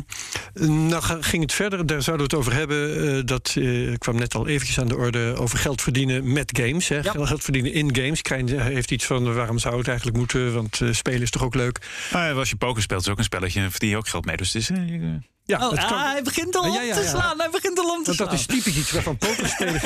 nou ging het verder, daar zouden we het over hebben. eh, dat eh, kwam net al eventjes aan de orde over geld verdienen met games. Hè. Ja. Geld verdienen in games. Krijn heeft iets van waarom zou het eigenlijk moeten? Want eh, spelen is toch ook leuk? Nou ja, als je poker speelt, is ook een spelletje. Dan verdien je ook geld mee. Dus het is, eh, je- Ja, Oh, ah, kan. hij begint al om Ja, te slaan. Hij begint al om te Want slaan. dat is typisch iets waarvan [LAUGHS] pokerspelers,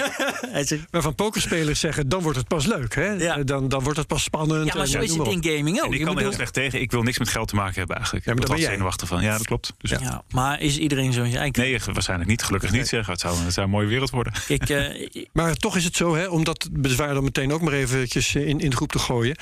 waarvan pokerspelers zeggen... dan wordt het pas leuk, hè? Eh, Dan, dan wordt het pas spannend. ja, maar zo eh, is het in gaming ook. en ik kan er heel slecht tegen. Ik wil niks met geld te maken hebben eigenlijk. Ja, maar word ben jij. zenuwachtig van. Ja, dat klopt. Dus Ja, maar is iedereen zoals jij? Nee, waarschijnlijk niet. Gelukkig niet zeggen. Het zou, het zou een mooie wereld worden. Ik, eh, [LAUGHS] Maar toch is het zo, hè, om dat bezwaar dan meteen ook maar eventjes in, in de groep te gooien.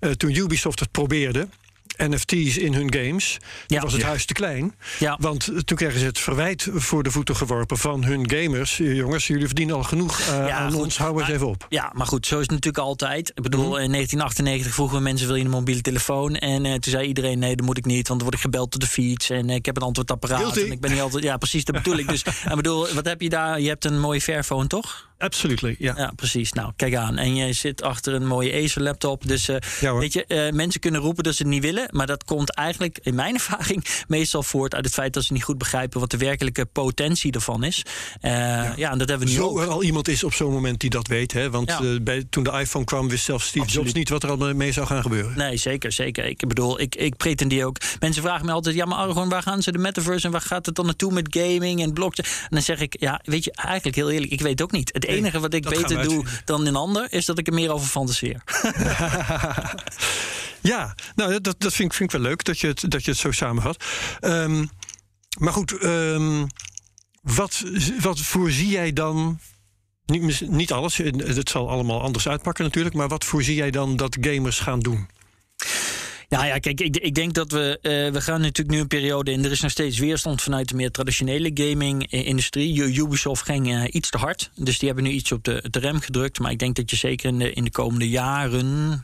Eh, toen Ubisoft het probeerde, NFT's in hun games, Ja. was het Ja. huis te klein. ja, Want toen kregen ze het verwijt voor de voeten geworpen van hun gamers. Eh, Jongens, jullie verdienen al genoeg Ja, aan goed. ons, hou eens even op. Ja, maar goed, zo is het natuurlijk altijd. Ik bedoel, Mhm. in 1998 vroegen we mensen: wil je een mobiele telefoon? En eh, toen zei iedereen: nee, dat moet ik niet, want dan word ik gebeld op de fiets. En ik heb een antwoordapparaat. Guilty. En ik ben niet altijd. Ja, precies, dat bedoel ik. Dus, [LAUGHS] bedoel, wat heb je daar? Je hebt een mooie Fairphone, toch? Absolutely, ja. Ja, precies. Nou, kijk aan. En je zit achter een mooie Acer laptop. Dus eh, Ja, weet je, eh, mensen kunnen roepen dat ze het niet willen. Maar dat komt eigenlijk, in mijn [LAUGHS] ervaring, meestal voort uit het feit dat ze niet goed begrijpen wat de werkelijke potentie ervan is. Eh, ja. en dat hebben we nu Zo ook. er al iemand is op zo'n moment die dat weet. Hè? Want bij, toen de iPhone kwam, wist zelfs Steve Absoluut. Jobs niet wat er allemaal mee zou gaan gebeuren. Nee, zeker, zeker. Ik bedoel, ik, ik pretendeer ook. Mensen vragen me altijd: ja, maar Argon, waar gaan ze de metaverse en waar gaat het dan naartoe met gaming en blockchain? En dan zeg ik: ja, weet je, eigenlijk heel eerlijk, ik weet ook niet. Het Nee, enige wat ik dat beter doe dan een ander is dat ik er meer over fantaseer. [LAUGHS] Ja, nou, dat, dat vind, ik, vind ik wel leuk dat je het, dat je het zo samenvat. Ehm, maar goed, ehm, wat, wat voorzie jij dan? Niet, niet alles, het zal allemaal anders uitpakken natuurlijk. Maar wat voorzie jij dan dat gamers gaan doen? Nou ja, kijk, ik, ik denk dat we. eh, we gaan natuurlijk nu een periode in. Er is nog steeds weerstand vanuit de meer traditionele gaming-industrie. Ubisoft ging eh, iets te hard. Dus die hebben nu iets op de, de rem gedrukt. Maar ik denk dat je zeker in de, in de komende jaren.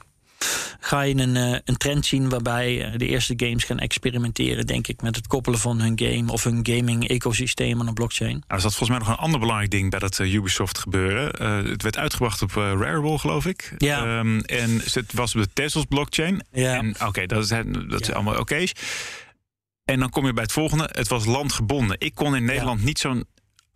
Ga je een, uh, een trend zien waarbij de eerste games gaan experimenteren, denk ik, met het koppelen van hun game of hun gaming-ecosysteem aan een blockchain. Nou, er zat volgens mij nog een ander belangrijk ding bij dat Ubisoft gebeuren. het werd uitgebracht op Rarible, geloof ik. Ja. Um, en het was op de Tesla blockchain. Ja. Oké, dat, is, dat is allemaal oké. En dan kom je bij het volgende. Het was landgebonden. Ik kon in Nederland niet zo'n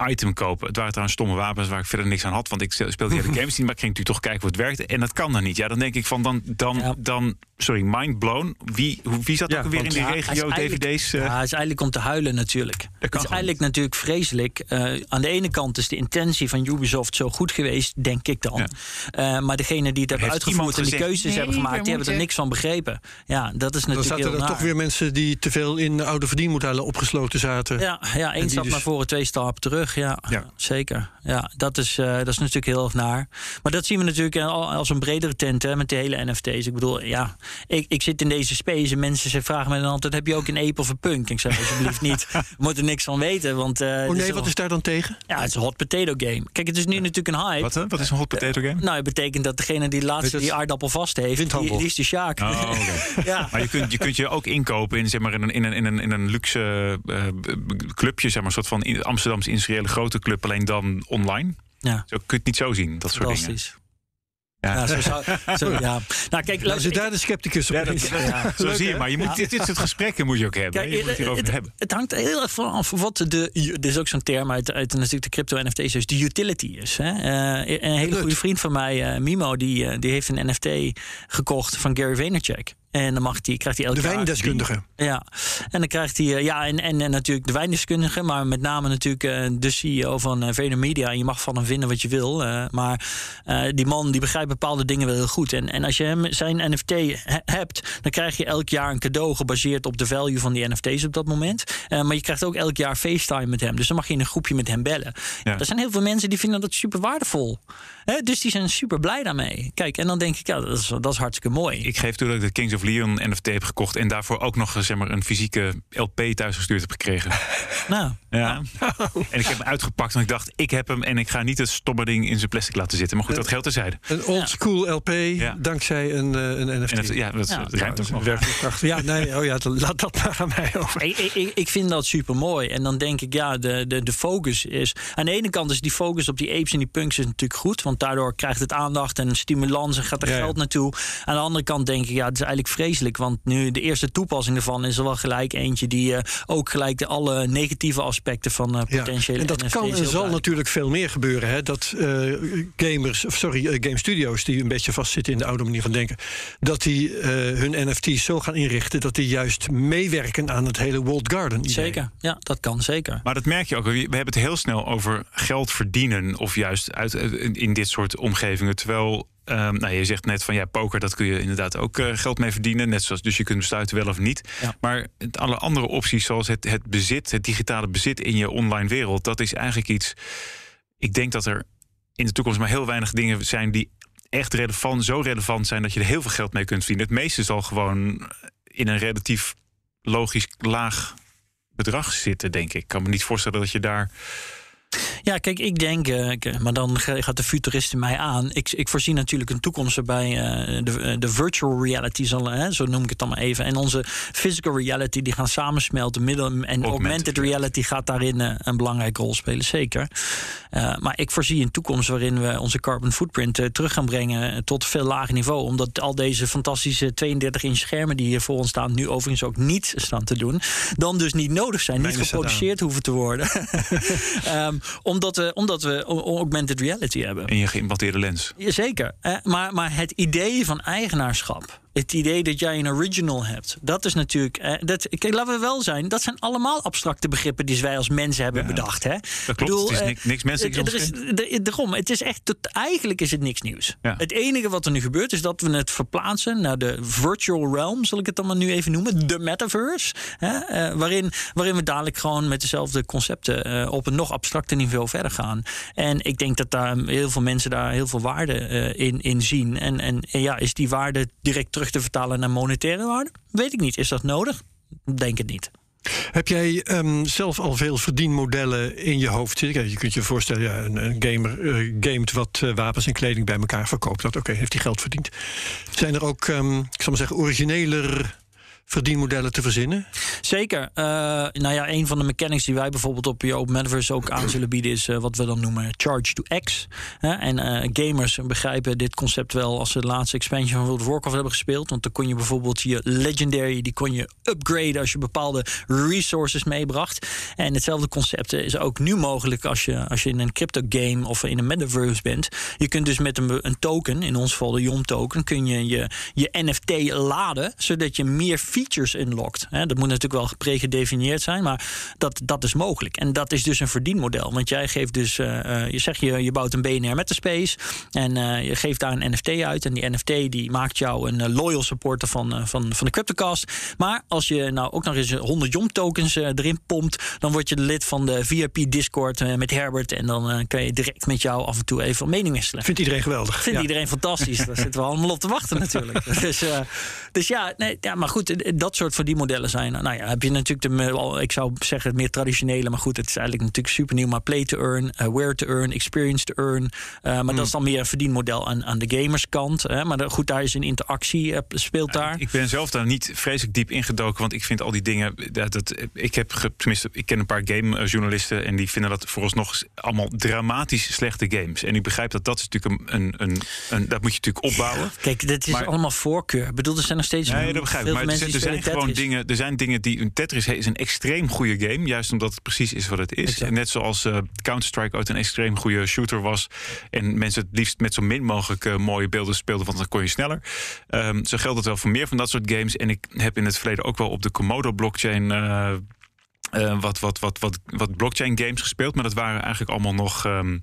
item kopen. Het waren trouwens stomme wapens waar ik verder niks aan had. Want ik speelde die hele [LAUGHS] games niet. Maar ik ging natuurlijk toch kijken hoe het werkte. En dat kan dan niet. Ja, dan denk ik van dan, dan, dan sorry, mind blown. Wie, wie zat ook weer in die regio DVD's? Uh... Ja, het is eigenlijk om te huilen natuurlijk. Het is eigenlijk natuurlijk vreselijk. Uh, aan de ene kant is de intentie van Ubisoft zo goed geweest, denk ik dan. Uh, maar degene die het hebben uitgevoerd en die keuzes nee, hebben gemaakt, die hebben er niks van begrepen. Ja, dat is natuurlijk. Dan zaten er toch weer mensen die te veel in oude verdienmodellen opgesloten zaten. Ja, ja één stap dus... naar voren, twee stappen terug. Ja, ja. zeker. Ja, dat is, dat is natuurlijk heel erg naar. Maar dat zien we natuurlijk als een bredere tent hè, met de hele NFT's. Ik bedoel, ja, ik, ik zit in deze space en mensen ze vragen me dan altijd: heb je ook een ape of een punk? Ik zeg alsjeblieft niet. We moeten niks van weten. Want, uh, oh nee, wat is daar dan tegen? Ja, het is een hot potato game. Kijk, het is nu natuurlijk een hype. Wat, wat is een hot potato game? Uh, nou, het betekent dat degene die laatste die aardappel vast heeft, die, die, is de Sjaak. Oh, okay. [LAUGHS] ja. Maar je kunt, je kunt je ook inkopen in, zeg maar, in, een, in, een, in, een, in een luxe clubje, zeg maar, een soort van Amsterdamse industriële grote club, alleen dan online. Ja. Zo kun je het niet zo zien, dat soort dingen. Ja. zo zou, zo, [LAUGHS] ja. Nou, kijk, nou, zit daar de scepticus op. Ja, [LAUGHS] dat, ja. Zo zie je, maar je moet, dit, dit soort gesprekken moet je ook hebben. Kijk, je moet het, het, hebben. het hangt heel erg vanaf wat de. Dit is ook zo'n term uit, uit natuurlijk de crypto-NFT's, dus de utility is. Hè. Uh, een hele goede vriend van mij, uh, Mimo, die, uh, die heeft een NFT gekocht van Gary Vaynerchuk. En dan mag die, krijgt hij elke De wijndeskundige. Ja, en dan krijgt hij, ja, en, en, en natuurlijk de wijndeskundige, maar met name natuurlijk uh, de CEO van uh, Vayner Media. En je mag van hem vinden wat je wil. Uh, maar die man die begrijpt bepaalde dingen wel heel goed. En, en als je hem zijn NFT he hebt, dan krijg je elk jaar een cadeau gebaseerd op de value van die NFT's op dat moment. maar je krijgt ook elk jaar FaceTime met hem. Dus dan mag je in een groepje met hem bellen. Ja. Er zijn heel veel mensen die vinden dat super waardevol. Hè? Dus die zijn super blij daarmee. Kijk, en dan denk ik, ja, dat is, dat is hartstikke mooi. Ik geef toe dat ik de Kings of Leon NFT heb gekocht en daarvoor ook nog zeg maar, een fysieke LP thuisgestuurd heb gekregen. [LAUGHS] Nou, ja. [LAUGHS] En ik heb hem uitgepakt en ik dacht, ik heb hem en ik ga niet het stomme ding in zijn plastic laten zitten. Maar goed, dat geldt terzijde. Een old school LP ja. dankzij een, uh, een NFT. NFT. Ja, dat, ruimt ook nog. Prachtig. Ja, nee, oh ja, laat dat maar aan mij over. Ik, ik, ik vind dat super mooi. En dan denk ik, ja, de, de, de focus is. Aan de ene kant is die focus op die apes en die punks is natuurlijk goed. Want daardoor krijgt het aandacht en stimulans en gaat er geld naartoe. Aan de andere kant denk ik, ja, het is eigenlijk vreselijk. Want nu de eerste toepassing ervan is er wel gelijk eentje die uh, ook gelijk de alle negatieve aspecten van uh, potentiële. Ja, en dat kan en zal natuurlijk veel meer gebeuren. Hè? Dat uh, gamers, of sorry, game studios die een beetje vastzitten in de oude manier van denken, dat die hun NFT's zo gaan inrichten dat die juist meewerken aan het hele World Garden. Idee. Zeker, ja, dat kan zeker. Maar dat merk je ook. We hebben het heel snel over geld verdienen of juist uit, in dit soort omgevingen. Terwijl Um, nou, je zegt net van ja, poker, dat kun je inderdaad ook uh, geld mee verdienen. Net zoals, dus je kunt besluiten wel of niet. Ja. Maar alle andere opties, zoals het, het bezit, het digitale bezit in je online wereld, dat is eigenlijk iets. Ik denk dat er in de toekomst maar heel weinig dingen zijn die echt relevant, zo relevant zijn dat je er heel veel geld mee kunt verdienen. Het meeste zal gewoon in een relatief logisch laag bedrag zitten, denk ik. Ik kan me niet voorstellen dat je daar ja, kijk, ik denk, uh, maar dan gaat de futurist in mij aan. Ik, ik voorzie natuurlijk een toekomst waarbij uh, de, de virtual reality zal, hè, zo noem ik het dan maar even, en onze physical reality die gaan samensmelten. Middel, en augmented, augmented reality gaat daarin uh, een belangrijke rol spelen, zeker. maar ik voorzie een toekomst waarin we onze carbon footprint terug gaan brengen tot veel lager niveau. Omdat al deze fantastische 32-inch schermen die hier voor ons staan, nu overigens ook niet staan te doen, dan dus niet nodig zijn, niet geproduceerd hoeven te worden. um, [LAUGHS] omdat, we, omdat we augmented reality hebben. En je geïmplanteerde lens. Jazeker. Maar, maar het idee van eigenaarschap het idee dat jij een original hebt, dat is natuurlijk. Eh, dat, kijk, laten we wel zijn, dat zijn allemaal abstracte begrippen die wij als mensen hebben bedacht. Hè? Dat klopt. Bedoel, het is niks, niks menselijks. Er is, daarom, het is echt. Tot, eigenlijk is het niks nieuws. Ja. Het enige wat er nu gebeurt is dat we het verplaatsen naar de virtual realm, zal ik het dan maar nu even noemen, de metaverse. Hè? Uh, waarin, waarin we dadelijk gewoon met dezelfde concepten op een nog abstracter niveau verder gaan. En ik denk dat daar heel veel mensen daar heel veel waarde in, in zien. En, en, en ja, is die waarde direct terug te vertalen naar monetaire waarde? Weet ik niet. Is dat nodig? Denk het niet. Heb jij ehm, zelf al veel verdienmodellen in je hoofd zitten? Je kunt je voorstellen, ja, een, gamer uh, gamet wat uh, wapens en kleding bij elkaar verkoopt. Dat oké, heeft hij geld verdiend. Zijn er ook, um, ik zal maar zeggen, origineler verdienmodellen te verzinnen? Zeker. Uh, nou ja, een van de mechanics die wij bijvoorbeeld op je Open Metaverse ook aan zullen bieden, is uh, wat we dan noemen Charge to X. en uh, gamers begrijpen dit concept wel als ze de laatste expansion van World of Warcraft hebben gespeeld. Want dan kon je bijvoorbeeld je Legendary, die kon je upgraden als je bepaalde resources meebracht. En hetzelfde concept is ook nu mogelijk als je, als je in een crypto game of in een metaverse bent. Je kunt dus met een, een token, in ons geval de YOM token, kun je je, je NFT laden, zodat je meer features unlockt. Hè, dat moet natuurlijk wel pregedefinieerd zijn, maar dat, dat is mogelijk. En dat is dus een verdienmodel. Want jij geeft dus, uh, je zegt je, je bouwt een BNR met de space en uh, je geeft daar een NFT uit. En die NFT die maakt jou een loyal supporter van, van, van de CryptoCast. Maar als je nou ook nog eens 100 JOM tokens erin pompt, dan word je lid van de VIP Discord met Herbert. En dan kan je direct met jou af en toe even mening wisselen. Vindt iedereen geweldig? Vindt ja. iedereen fantastisch. Daar zitten we allemaal op te wachten natuurlijk. [LAUGHS] dus, dus ja, nee, ja, maar goed, dat soort verdienmodellen zijn. Nou ja, heb je natuurlijk de, ik zou zeggen, het meer traditionele, maar goed, het is eigenlijk natuurlijk super nieuw. Maar play to earn, uh, where to earn, experience to earn. Uh, maar mm. dat is dan meer een verdienmodel aan, aan de gamerskant. Hè? Maar de, goed, daar is een interactie, uh, speelt daar. Ik, ik ben zelf daar niet vreselijk diep ingedoken, want ik vind al die dingen. Dat, dat, ik heb tenminste, ik ken een paar gamejournalisten en die vinden dat vooralsnog allemaal dramatisch slechte games. En ik begrijp dat dat is natuurlijk een, een, een, een dat moet je natuurlijk opbouwen. Ja, kijk, dit is maar, allemaal voorkeur. Ik bedoel, er zijn nog steeds. Nee, dat begrijp ik. Maar er, er zijn gewoon dingen. Er zijn dingen die Tetris is een extreem goede game, juist omdat het precies is wat het is. Exact. Net zoals uh, Counter-Strike ooit een extreem goede shooter was. En mensen het liefst met zo min mogelijk uh, mooie beelden speelden, want dan kon je sneller. Um, zo geldt het wel voor meer van dat soort games. En ik heb in het verleden ook wel op de Komodo blockchain. Uh, uh, wat, wat, wat, wat, wat blockchain games gespeeld. Maar dat waren eigenlijk allemaal nog, um,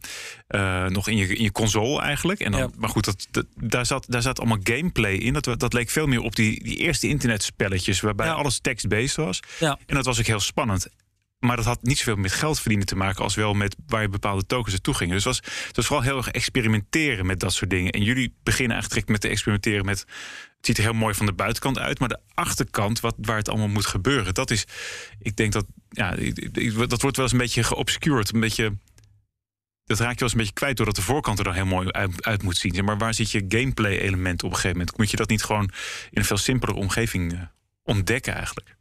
uh, nog in, je, in je console eigenlijk. En dan, ja. Maar goed, dat, dat, daar, zat, daar zat allemaal gameplay in. Dat, dat leek veel meer op die, die eerste internetspelletjes... waarbij ja. alles text-based was. Ja. En dat was ook heel spannend. Maar dat had niet zoveel met geld verdienen te maken... als wel met waar je bepaalde tokens naartoe gingen. Dus het was, het was vooral heel erg experimenteren met dat soort dingen. En jullie beginnen eigenlijk met te experimenteren met... Het ziet er heel mooi van de buitenkant uit, maar de achterkant, wat, waar het allemaal moet gebeuren, dat is, ik denk dat, ja, dat wordt wel eens een beetje geobscured, een beetje, dat raak je wel eens een beetje kwijt doordat de voorkant er dan heel mooi uit, uit moet zien. Maar waar zit je gameplay-element op een gegeven moment? Moet je dat niet gewoon in een veel simpelere omgeving uh, ontdekken eigenlijk?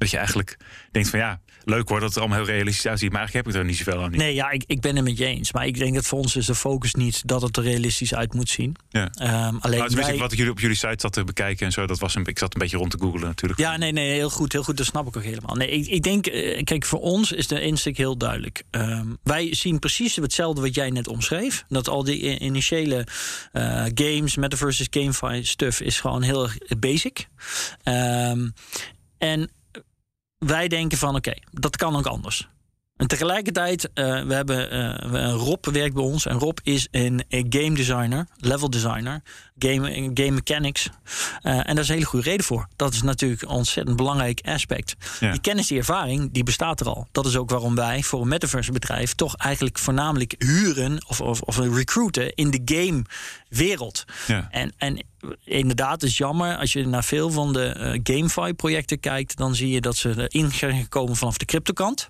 Dat je eigenlijk denkt van ja, leuk hoor dat het allemaal heel realistisch uitziet. Maar eigenlijk heb ik er niet zoveel aan. Niet. Nee, ja, ik, ik ben het met je eens. Maar ik denk dat voor ons is de focus niet dat het er realistisch uit moet zien. Ja. Um, alleen nou, wij... Wat ik jullie op jullie site zat te bekijken en zo, dat was een, ik zat een beetje rond te googlen natuurlijk. Ja, nee, nee, heel goed, heel goed. Dat snap ik ook helemaal. Nee, ik, ik denk, kijk, voor ons is de insteek heel duidelijk. Um, wij zien precies hetzelfde wat jij net omschreef. Dat al die initiële uh, games, metaverses, GameFi stuff is gewoon heel erg basic. Um, en wij denken van oké, dat kan ook anders. En tegelijkertijd, uh, we hebben uh, Rob werkt bij ons. En Rob is een, game designer, level designer, game, game mechanics. Uh, en daar is een hele goede reden voor. Dat is natuurlijk een ontzettend belangrijk aspect. Ja. Die kennis, die ervaring, die bestaat er al. Dat is ook waarom wij voor een metaverse bedrijf toch eigenlijk voornamelijk huren of, of, of recruiten in de game wereld. Ja. En, en inderdaad, het is jammer. Als je naar veel van de uh, GameFi-projecten kijkt, dan zie je dat ze erin zijn gekomen vanaf de cryptokant.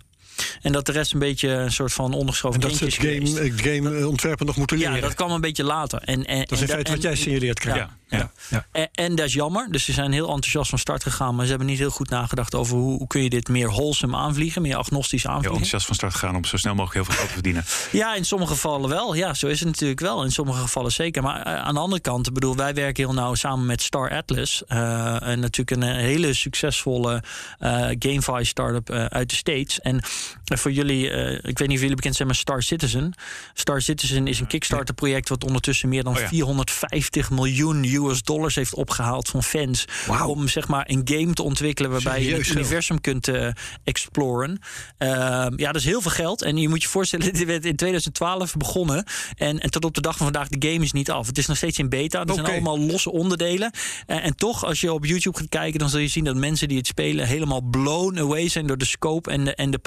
En dat de rest een beetje een soort van ondergeschoven dat is. game, game ontwerpen nog moeten leren. Ja, dat kwam een beetje later. En, en, dat is in feite wat jij signaleert, krijgt. Ja. Ja. Ja. En, en, dat is jammer. Dus ze zijn heel enthousiast van start gegaan. Maar ze hebben niet heel goed nagedacht over hoe, hoe kun je dit meer wholesome aanvliegen. Meer agnostisch aanvliegen. Heel enthousiast van start gegaan om zo snel mogelijk heel veel geld te verdienen. [LAUGHS] Ja, in sommige gevallen wel. Ja, zo is het natuurlijk wel. In sommige gevallen zeker. Maar uh, aan de andere kant, ik bedoel, wij werken heel nauw samen met Star Atlas. Uh, en natuurlijk een hele succesvolle uh, GameFi startup uit de States. En voor jullie, ik weet niet of jullie bekend zijn met Star Citizen. Star Citizen is een Kickstarter project wat ondertussen meer dan oh ja. 450 miljoen US dollars heeft opgehaald van fans. Wow. Om zeg maar een game te ontwikkelen waarbij Serieus, je het universum kunt uh, exploren. Uh, ja, dat is heel veel geld. En je moet je voorstellen, [LAUGHS] dit werd in 2012 begonnen. En, en tot op de dag van vandaag, de game is niet af. Het is nog steeds in beta. Er okay. zijn allemaal losse onderdelen. Uh, en toch, als je op YouTube gaat kijken, dan zul je zien dat mensen die het spelen helemaal blown away zijn door de scope en de, en de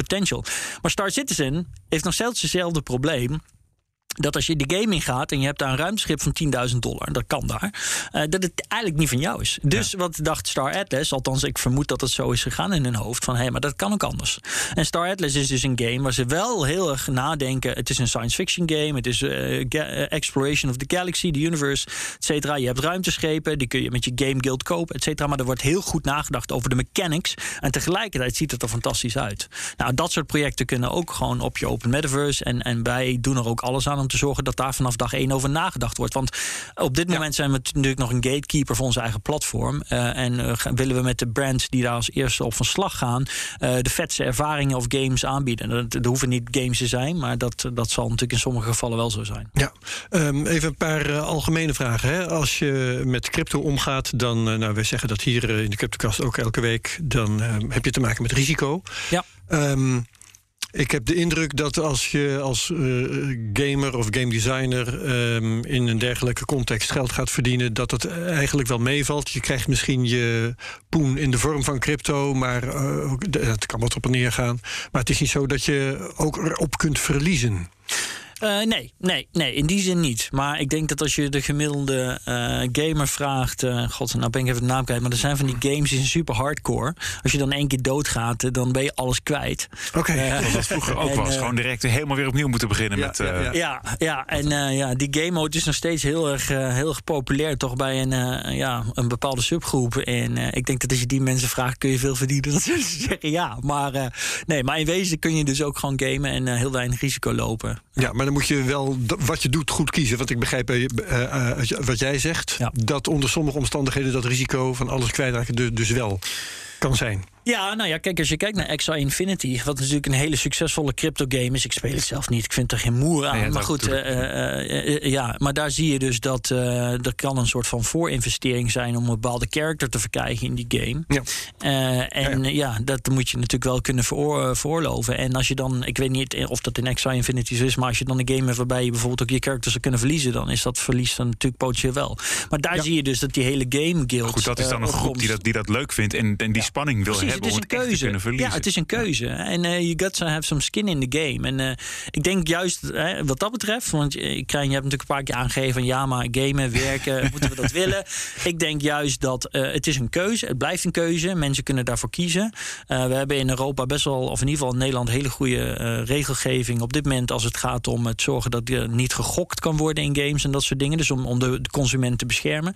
Maar Star Citizen heeft nog steeds hetzelfde probleem. Dat als je de game ingaat en je hebt daar een ruimteschip van 10.000 dollar, dat kan daar, uh, dat het eigenlijk niet van jou is. Dus wat dacht Star Atlas, althans ik vermoed dat het zo is gegaan in hun hoofd, van hé, hey, maar dat kan ook anders. En Star Atlas is dus een game waar ze wel heel erg nadenken. Het is een science fiction game, het is uh, exploration of the galaxy, the universe, et cetera. Je hebt ruimteschepen, die kun je met je Game Guild kopen, et cetera. Maar er wordt heel goed nagedacht over de mechanics en tegelijkertijd ziet het er fantastisch uit. Nou, dat soort projecten kunnen ook gewoon op je open metaverse en, en wij doen er ook alles aan om te zorgen dat daar vanaf dag één over nagedacht wordt. Want op dit moment zijn we natuurlijk nog een gatekeeper voor onze eigen platform. Uh, en uh, willen we met de brands die daar als eerste op van slag gaan, uh, de vetste ervaringen of games aanbieden. Dat, dat hoeven niet games te zijn, maar dat, dat zal natuurlijk in sommige gevallen wel zo zijn. Ja, um, even een paar algemene vragen. Hè? Als je met crypto omgaat, dan, nou, wij zeggen dat hier in de CryptoCast ook elke week, dan heb je te maken met risico. Ja. Um, ik heb de indruk dat als je als uh, gamer of game designer um, in een dergelijke context geld gaat verdienen, dat het eigenlijk wel meevalt. Je krijgt misschien je poen in de vorm van crypto, maar uh, het kan wat op en neer gaan. Maar het is niet zo dat je ook erop kunt verliezen. Uh, nee, nee, nee, in die zin niet. Maar ik denk dat als je de gemiddelde uh, gamer vraagt. Uh, God, nou ben ik even de naam kwijt. Maar er zijn van die games die zijn super hardcore. Als je dan één keer doodgaat, dan ben je alles kwijt. Oké, okay. dat was vroeger ook en, was. Gewoon direct helemaal weer opnieuw moeten beginnen ja, met. Ja, ja. ja, ja en ja, die game mode is nog steeds heel erg, heel erg populair. Toch bij een, ja, een bepaalde subgroep. En ik denk dat als je die mensen vraagt, kun je veel verdienen. [LAUGHS] Dat ze zeggen ja. Maar nee, maar in wezen kun je dus ook gewoon gamen en heel weinig risico lopen. Ja, maar dan moet je wel wat je doet goed kiezen. Want ik begrijp uh, uh, wat jij zegt. Ja. Dat onder sommige omstandigheden dat risico van alles kwijtraken dus wel kan zijn. Ja, nou ja, kijk, als je kijkt naar XI Infinity, wat natuurlijk een hele succesvolle crypto game is. Ik speel het zelf niet, ik vind er geen moer aan. Maar goed, uh, uh, uh, ja, maar daar zie je dus dat er kan een soort van voorinvestering zijn om een bepaalde character te verkrijgen in die game. Ja. en ja, dat moet je natuurlijk wel kunnen veroor, veroorloven. En als je dan, ik weet niet of dat in XI Infinity zo is, maar als je dan een game hebt waarbij je bijvoorbeeld ook je characters zou kunnen verliezen, dan is dat verlies dan natuurlijk potentieel wel. Maar daar zie je dus dat die hele game guild. Goed, dat is dan een groep die dat, die dat leuk vindt en, en die spanning wil Precies, hebben. Het is een keuze. Ja, het is een keuze. En uh, you got to have some skin in the game. En uh, ik denk juist uh, wat dat betreft, want ik krijg, je hebt natuurlijk een paar keer aangegeven van ja, maar gamen, werken, [LAUGHS] moeten we dat willen? Ik denk juist dat het is een keuze. Het blijft een keuze. Mensen kunnen daarvoor kiezen. we hebben in Europa best wel, of in ieder geval in Nederland, hele goede regelgeving op dit moment als het gaat om het zorgen dat er niet gegokt kan worden in games en dat soort dingen. Dus om, om de, de consument te beschermen.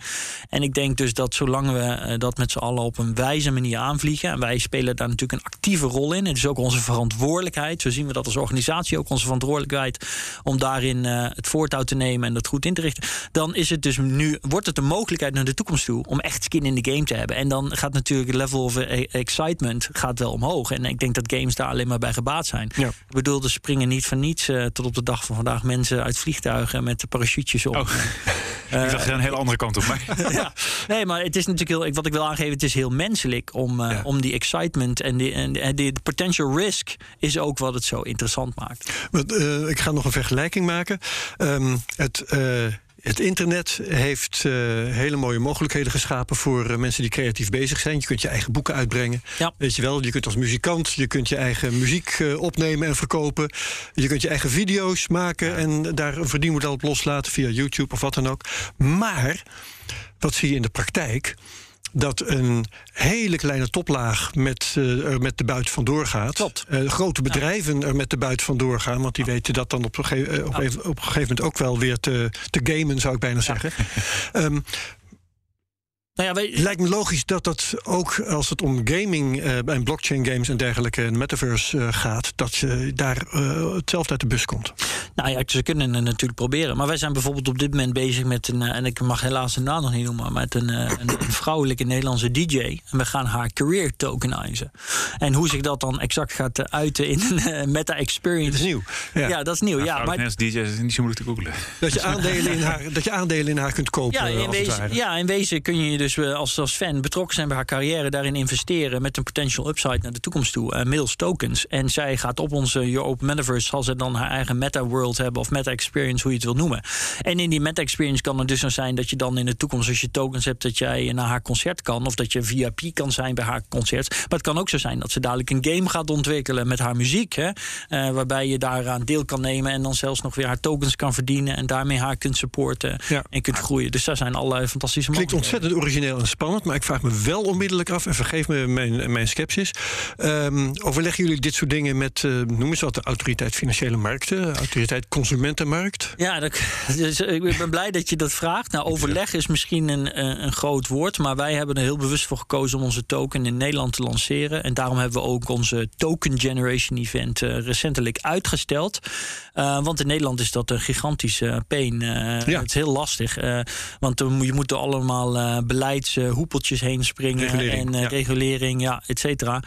En ik denk dus dat zolang we dat met z'n allen op een wijze manier aanvliegen, en wij spelen daar natuurlijk een actieve rol in. Het is ook onze verantwoordelijkheid. Zo zien we dat als organisatie ook onze verantwoordelijkheid om daarin uh, het voortouw te nemen en dat goed in te richten. Dan is het dus nu, wordt het een mogelijkheid naar de toekomst toe om echt skin in de game te hebben. En dan gaat natuurlijk het level of excitement gaat wel omhoog. En ik denk dat games daar alleen maar bij gebaat zijn. Ja. Ik bedoel, er springen niet van niets uh, tot op de dag van vandaag mensen uit vliegtuigen met de parachutjes op. Oh. [LAUGHS] Uh, ik dacht een hele andere kant op. Maar. [LAUGHS] ja. Nee, maar het is natuurlijk heel, wat ik wil aangeven, het is heel menselijk om, ja. om die excitement en de, en de, potential risk is ook wat het zo interessant maakt. Uh, ik ga nog een vergelijking maken. Um, het. Het internet heeft uh, hele mooie mogelijkheden geschapen voor uh, mensen die creatief bezig zijn. Je kunt je eigen boeken uitbrengen. Ja. Weet je wel, je kunt als muzikant, je kunt je eigen muziek uh, opnemen en verkopen. Je kunt je eigen video's maken en daar een verdienmodel op loslaten via YouTube of wat dan ook. Maar wat zie je in de praktijk? Dat een hele kleine toplaag met, uh, er met de buit vandoor gaat. Uh, grote bedrijven ja. er met de buit vandoor gaan. Want die ja. weten dat dan op een, gege op, even, op een gegeven moment ook wel weer te, te gamen, zou ik bijna zeggen. um, nou ja, wij... Het lijkt me logisch dat dat ook als het om gaming uh, en blockchain games en dergelijke en metaverse uh, gaat, dat je daar uh, hetzelfde uit de bus komt. Nou ja, ze kunnen het natuurlijk proberen. Maar wij zijn bijvoorbeeld op dit moment bezig met een, en ik mag helaas de naam nog niet noemen, maar met een, een, een, vrouwelijke Nederlandse DJ. En we gaan haar career tokenizen. En hoe zich dat dan exact gaat uiten in een meta experience. Dat is nieuw. Ja, ja dat is nieuw. Ja, ja maar DJ is niet zo moeilijk te googlen. Dat je [LAUGHS] aandelen in haar, dat je aandelen in haar kunt kopen. Ja, in wezen, ja, in wezen kun je dus dus als, als fan betrokken zijn bij haar carrière, daarin investeren met een potential upside naar de toekomst toe. Uh, mails tokens. En zij gaat op onze Your Open Metaverse, zal ze dan haar eigen meta-world hebben of meta-experience, hoe je het wil noemen. En in die meta-experience kan het dus zo zijn dat je dan in de toekomst, als je tokens hebt, dat jij naar haar concert kan. Of dat je VIP kan zijn bij haar concert. Maar het kan ook zo zijn dat ze dadelijk een game gaat ontwikkelen met haar muziek. Hè, uh, waarbij je daaraan deel kan nemen en dan zelfs nog weer haar tokens kan verdienen. En daarmee haar kunt supporten ja. en kunt groeien. Dus daar zijn allerlei fantastische Klinkt ontzettend origineel en spannend. Maar ik vraag me wel onmiddellijk af, en vergeef me mijn, mijn sceptisch. Um, overleggen jullie dit soort dingen met, uh, noem eens wat, de autoriteit financiële markten, autoriteit consumentenmarkt? Ja, dat, dus, ik ben blij dat je dat vraagt. Nou, overleg is misschien een, een groot woord. Maar wij hebben er heel bewust voor gekozen om onze token in Nederland te lanceren. En daarom hebben we ook onze Token Generation Event uh, recentelijk uitgesteld. Uh, want in Nederland is dat een gigantische pain. Uh, ja. Het is heel lastig. want je moet er allemaal beleidshoepeltjes heen springen. Regulering, en ja. regulering, ja, et cetera.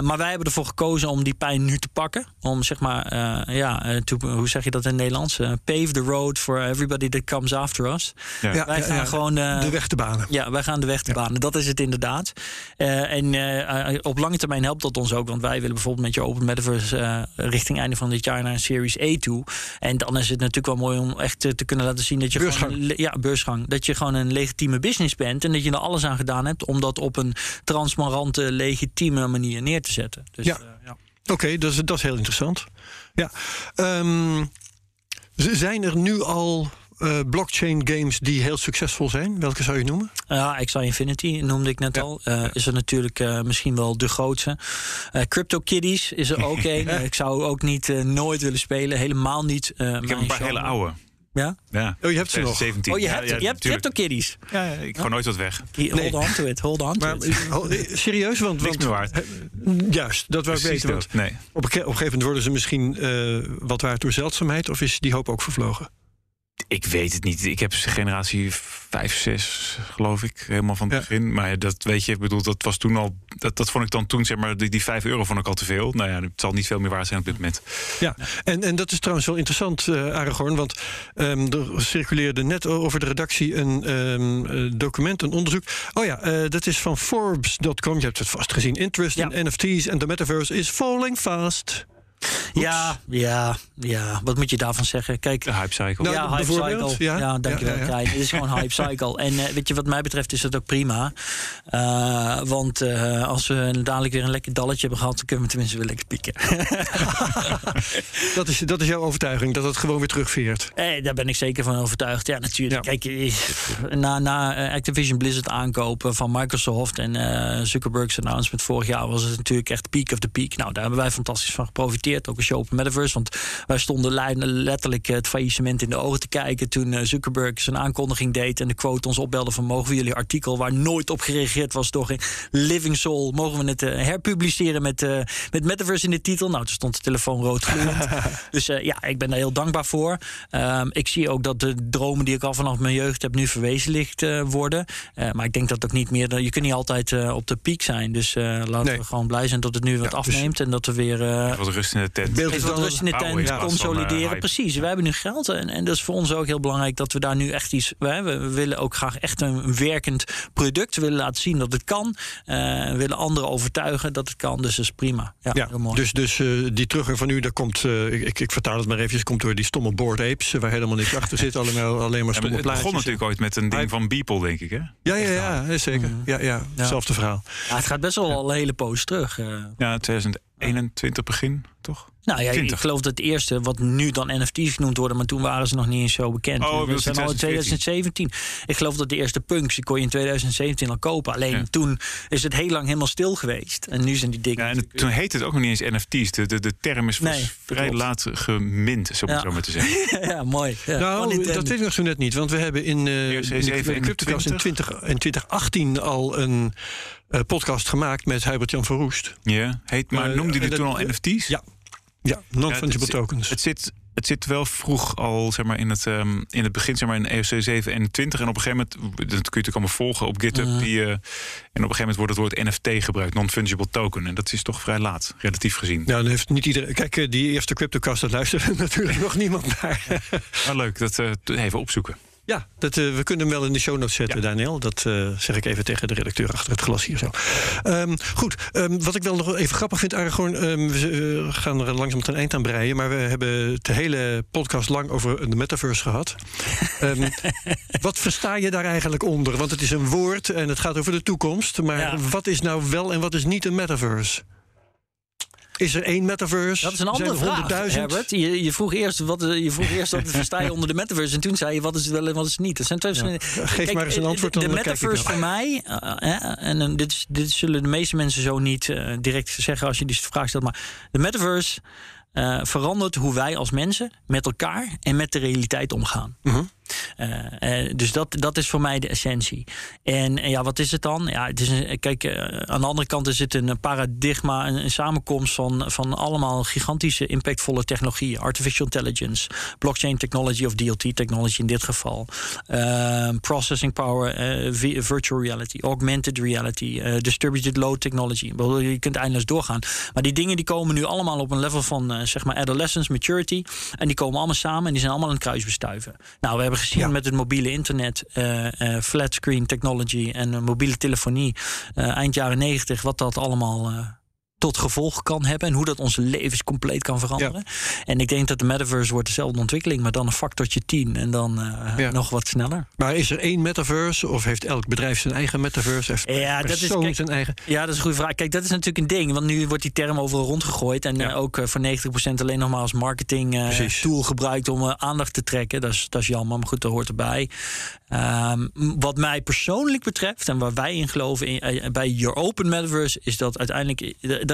maar wij hebben ervoor gekozen om die pijn nu te pakken. Om zeg maar, ja, to, hoe zeg je dat in het Nederlands? pave the road for everybody that comes after us. Ja. wij gaan gewoon de weg te banen. Ja, wij gaan de weg te banen. Dat is het inderdaad. En op lange termijn helpt dat ons ook. Want wij willen bijvoorbeeld met je Open Metaverse richting einde van dit jaar naar een Series A toe. En dan is het natuurlijk wel mooi om echt te kunnen laten zien dat je beursgang. gewoon. Ja, beursgang. Dat je gewoon een legitieme business bent. En dat je er alles aan gedaan hebt om dat op een transparante, legitieme manier neer te zetten. Dus, ja. ja. Oké, okay, dat, is, dat is heel interessant. Ja. Um, zijn er nu al uh, blockchain games die heel succesvol zijn? Welke zou je noemen? Ja, uh, Xi Infinity noemde ik net Ja. al. Uh, is er natuurlijk uh, misschien wel de grootste. Uh, Crypto Kitties is er ook [LAUGHS] een. ik zou ook niet uh, nooit willen spelen. Helemaal niet. Uh, ik heb een paar hele oude. Ja? Ja. Oh, je hebt ze nog. 17. Oh, je hebt, ja, je hebt. Crypto Kitties. Ja, ja, ik ga nooit wat weg. Hold Nee. on to it. Hold on to Maar it. serieus, want, Niks meer waard. juist, dat wou ik weten. Want. Nee. op, een, ge- op een gegeven moment worden ze misschien uh, wat waard door zeldzaamheid, of is die hoop ook vervlogen? Ik weet het niet. Ik heb generatie 5, 6, geloof ik, helemaal van het Ja. begin. Maar dat weet je, ik bedoel, dat was toen al. Dat, dat vond ik dan toen, zeg maar, die, die 5 euro vond ik al te veel. Nou ja, het zal niet veel meer waard zijn op dit moment. Ja, en, en dat is trouwens wel interessant, uh, Aragorn. Want um, er circuleerde net over de redactie een um, uh, document, een onderzoek. Oh ja, uh, dat is van Forbes.com. Je hebt het vast gezien. Interest Ja. in NFT's and the metaverse is falling fast. Ja, ja, ja. Wat moet je daarvan zeggen? Kijk, De hype cycle. Nou, ja, hype cycle. ja. Ja, dankjewel, Ja. Het is gewoon hype cycle. [LAUGHS] En eh, weet je, wat mij betreft is dat ook prima. Eh, want eh, als we dadelijk weer een lekker dalletje hebben gehad... dan kunnen we tenminste weer lekker pieken. [LAUGHS] Dat is, dat is jouw overtuiging, dat het gewoon weer terugveert. Eh, daar ben ik zeker van overtuigd. Ja, natuurlijk. Kijk, na, na Activision Blizzard aankopen van Microsoft... en Zuckerberg's announcement vorig jaar... was het natuurlijk echt peak of the peak. Nou, daar hebben wij fantastisch van geprofiteerd. Ook als je Open Metaverse. Want wij stonden letterlijk het faillissement in de ogen te kijken... toen eh, Zuckerberg zijn aankondiging deed... en de quote ons opbelde van... mogen we jullie artikel waar nooit op gereageerd was... door geen Living Soul, mogen we het eh, herpubliceren met, eh, met Metaverse in de titel? Nou, toen stond de telefoon rood gloeiend. [LAUGHS] dus eh, ja, ik ben daar heel dankbaar voor. Ehm, ik zie ook dat de dromen die ik al vanaf mijn jeugd heb... nu verwezenlijkt eh, worden. Eh, maar ik denk dat ook niet meer... je kunt niet altijd eh, op de piek zijn. Dus eh, laten Nee. we gewoon blij zijn dat het nu wat Ja, dus- afneemt... en dat we weer... eh, Wat rust in Beeld is wat rust in de tent, ja, consolideren. Eh, Precies, we hebben nu geld. En, en dat is voor ons ook heel belangrijk dat we daar nu echt iets... We, we willen ook graag echt een werkend product. We willen laten zien dat het kan. Eh, we willen anderen overtuigen dat het kan. Dus dat is prima. Ja, Dus, dus eh, die teruggang van u, daar komt... ik, ik vertaal het maar eventjes, komt door die stomme board apes... waar helemaal niks achter zit, allemaal, alleen maar stomme Het begon natuurlijk ooit met een ding van Beeple, denk ik, hè? Ja, ja, ja, zeker. Mm. Ja, ja, Hetzelfde verhaal. Ja, het gaat best wel al een hele poos terug. Ja, 2011 21 begin, toch? Nou ja, ik geloof dat het eerste, wat nu dan NFT's genoemd worden, maar toen waren ze nog niet eens zo bekend. Oh, we zijn al in 2017. Ik geloof dat de eerste punks, die kon je in 2017 al kopen. Alleen toen is het heel lang helemaal stil geweest. En nu zijn die dingen. Ja, en toen heette het ook nog niet eens NFT's. De, de, de term is vrij laat gemind. zo ja. maar te zeggen. [LAUGHS] ja, mooi. Ja. Nou, dat weten we zo net niet. Want we hebben in, uh, in, in, in 2018 al een podcast gemaakt met Hubert-Jan van Roest. Ja, heet, maar Eh, noemde dat- toen al NFT's? Ja. Ja, non-fungible tokens. Het zit, het zit wel vroeg al zeg maar, in, het, ehm, in het begin, zeg maar, in EOC 7 en 20. En op een gegeven moment, dat kun je natuurlijk allemaal volgen op GitHub. Die, eh, en op een gegeven moment wordt het woord NFT gebruikt, non-fungible token. En dat is toch vrij laat, relatief gezien. Ja, dan heeft niet iedereen. Kijk, eh, die eerste Cryptocast, dat luistert [LAUGHS] natuurlijk nog niemand naar. Maar leuk, dat eh, even opzoeken. Ja, dat, uh, we kunnen hem wel in de show notes zetten, ja. Daniel. Dat uh, zeg ik even tegen de redacteur achter het glas hier zo. Um, goed, um, wat ik wel nog even grappig vind, Aragorn... Um, we uh, gaan er langzaam ten eind aan breien... maar we hebben de hele podcast lang over de metaverse gehad. [LAUGHS] wat versta je daar eigenlijk onder? Want het is een woord en het gaat over de toekomst. Maar ja. wat is nou wel en wat is niet een metaverse? Is er één metaverse? Dat is een andere vraag, Herbert. Je, je, vroeg eerst wat, je vroeg eerst wat [LAUGHS] versta je onder de metaverse. En toen zei je wat is het wel en wat is het niet. Dat zijn twee verschillende... Ja, geef Kijk, maar eens een antwoord. De, de metaverse voor mij, uh, en dit, dit zullen de meeste mensen zo niet uh, direct zeggen als je die vraag stelt. Maar de metaverse uh, verandert hoe wij als mensen met elkaar en met de realiteit omgaan. Uh -huh. Uh, uh, dus dat, dat is voor mij de essentie. En, ja, wat is het dan? Ja, het is een, kijk, uh, aan de andere kant is het een paradigma, een, samenkomst van, van allemaal gigantische, impactvolle technologieën. Artificial intelligence, blockchain technology of DLT technology in dit geval. processing power, virtual reality, augmented reality, distributed load technology. Je kunt eindeloos doorgaan. Maar die dingen die komen nu allemaal op een level van zeg maar adolescence, maturity. En die komen allemaal samen en die zijn allemaal een kruis bestuiven. Nou, we hebben gezien ja. met het mobiele internet, uh, uh, flat screen technology en mobiele telefonie eind jaren negentig, wat dat allemaal tot gevolg kan hebben en hoe dat onze levens compleet kan veranderen. Ja. En ik denk dat de metaverse wordt dezelfde ontwikkeling, maar dan een factortje 10 en dan uh, ja. nog wat sneller. Maar is er één metaverse of heeft elk bedrijf zijn eigen metaverse? Heeft ja, dat is kijk, zijn eigen. Ja, dat is een goede vraag. Kijk, dat is natuurlijk een ding, want nu wordt die term overal rondgegooid en ja. uh, ook uh, voor 90% alleen nog maar als marketing tool gebruikt om aandacht te trekken. Dat is, dat is jammer, maar goed, dat hoort erbij. Um, wat mij persoonlijk betreft en waar wij in geloven in, bij Your Open Metaverse is dat uiteindelijk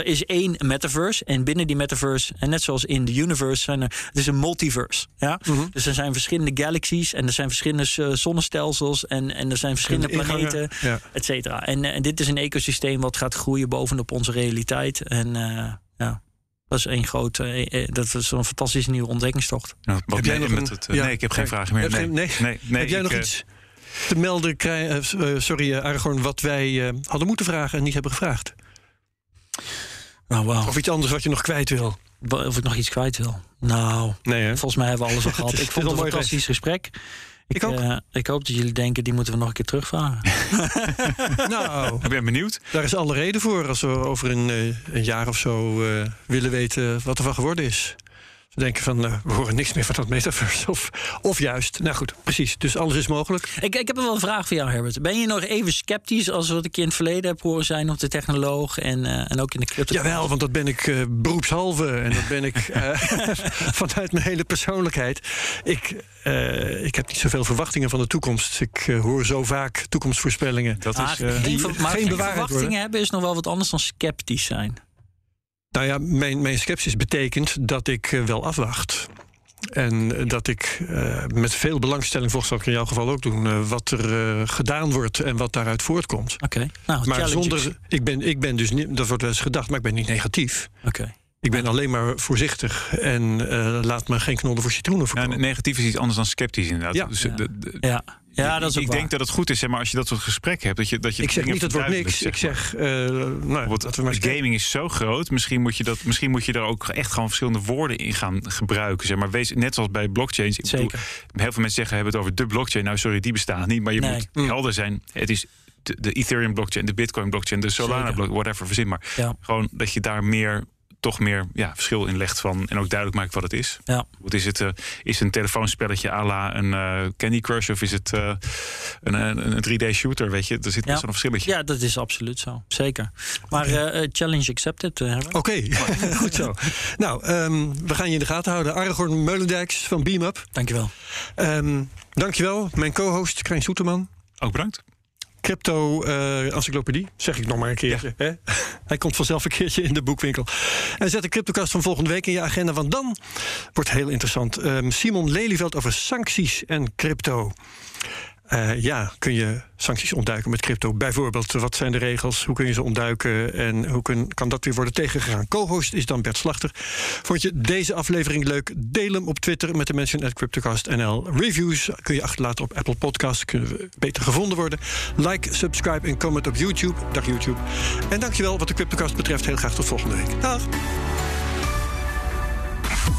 er is één metaverse. En binnen die metaverse, en net zoals in de universe, zijn er. Het is een multiverse. Ja? Mm -hmm. Dus er zijn verschillende galaxies en er zijn verschillende zonnestelsels en, en er zijn verschillende planeten, ja. et cetera. En, en dit is een ecosysteem wat gaat groeien bovenop onze realiteit. En uh, ja. Dat is één grote, dat is een fantastische nieuwe ontdekkingstocht. Ja, heb jij nog met een, het, ja, nee, ik heb geen vragen meer. Nee, nee, nee, nee, heb jij nog iets te melden, uh, sorry Aragorn, wat wij hadden moeten vragen en niet hebben gevraagd? Nou, wow. Of iets anders wat je nog kwijt wil. Of ik nog iets kwijt wil. Nou, nee, volgens mij hebben we alles al [LAUGHS] gehad. ik vond het een fantastisch gesprek. Ik, ik, uh, ik, hoop dat jullie denken, die moeten we nog een keer terugvragen. [LAUGHS] nou, ik ben benieuwd. Daar is alle reden voor als we over een, uh, een jaar of zo uh, willen weten wat er van geworden is. We denken van, uh, we horen niks meer van dat metaverse. Of, of juist, nou goed, precies. Dus alles is mogelijk. Ik, ik heb wel een vraag voor jou, Herbert. Ben je nog even sceptisch als wat ik in het verleden heb horen zijn... op de technoloog en, uh, en ook in de crypto? Jawel, want dat ben ik uh, beroepshalve. En dat ben ik [LAUGHS] [LAUGHS] vanuit mijn hele persoonlijkheid. Ik, ik heb niet zoveel verwachtingen van de toekomst. Ik hoor zo vaak toekomstvoorspellingen. Dat is, die maar geen verwachtingen worden. hebben is nog wel wat anders dan sceptisch zijn. Nou ja, mijn, mijn sceptisch betekent dat ik uh, wel afwacht. En dat ik uh, met veel belangstelling, volgens wat ik in jouw geval ook doen, uh, wat er gedaan wordt en wat daaruit voortkomt. Oké. Okay. Nou, maar zonder. Ik ben, ik ben dus niet. Dat wordt wel eens gedacht, maar ik ben niet negatief. Oké. Okay. Ik ben alleen maar voorzichtig en uh, laat me geen knollen voor citroenen verkopen. Ja, negatief is iets anders dan sceptisch inderdaad. Ja, dus ja. De, de, ja. Ja dat is ik waar. denk dat het goed is, zeg maar, als je dat soort gesprek hebt. Dat je, dat je ik zeg niet, het wordt niks. Zeg ik zeg, uh, nou, wat, we maar gaming is zo groot. Misschien moet, je dat, misschien moet je daar ook echt gewoon verschillende woorden in gaan gebruiken. Zeg maar, wees, net zoals bij blockchains. Ik Zeker. Bedoel, heel veel mensen zeggen, hebben het over de blockchain. Nou, sorry, die bestaat niet. Maar je nee. moet helder zijn. Het is de, de Ethereum blockchain, de Bitcoin blockchain, de Solana blockchain, whatever, verzin maar. Ja. Gewoon dat je daar meer toch meer ja, verschil in legt van en ook duidelijk maakt wat het is. Ja. Wat is het? Uh, is het een telefoonspelletje à la een uh, Candy Crush of is het uh, een, een, een 3D shooter? Weet je, er zit best ja. wel een verschilletje. Ja, dat is absoluut zo. Zeker. Maar challenge accepted. Oké, okay. [LAUGHS] goed zo. nou, um, we gaan je in de gaten houden. Aragorn Meulendijks van BeamUp. Dankjewel. Um, dankjewel. Mijn co-host Krijn Soeterman. Ook bedankt. Crypto uh, encyclopedie, zeg ik nog maar een keertje. Ja. Hè? Hij komt vanzelf een keertje in de boekwinkel. En zet de CryptoCast van volgende week in je agenda, want dan wordt heel interessant. Um, Simon Lelyveld over sancties en crypto. Uh, ja, kun je sancties ontduiken met crypto? Bijvoorbeeld, wat zijn de regels? Hoe kun je ze ontduiken? En hoe kun, kan dat weer worden tegengegaan? Co-host is dan Bert Slachter. Vond je deze aflevering leuk? Deel hem op Twitter met de mention at CryptoCastNL. Reviews kun je achterlaten op Apple Podcasts. Kunnen we beter gevonden worden. Like, subscribe en comment op YouTube. Dag YouTube. En dankjewel wat de CryptoCast betreft. Heel graag tot volgende week. Dag.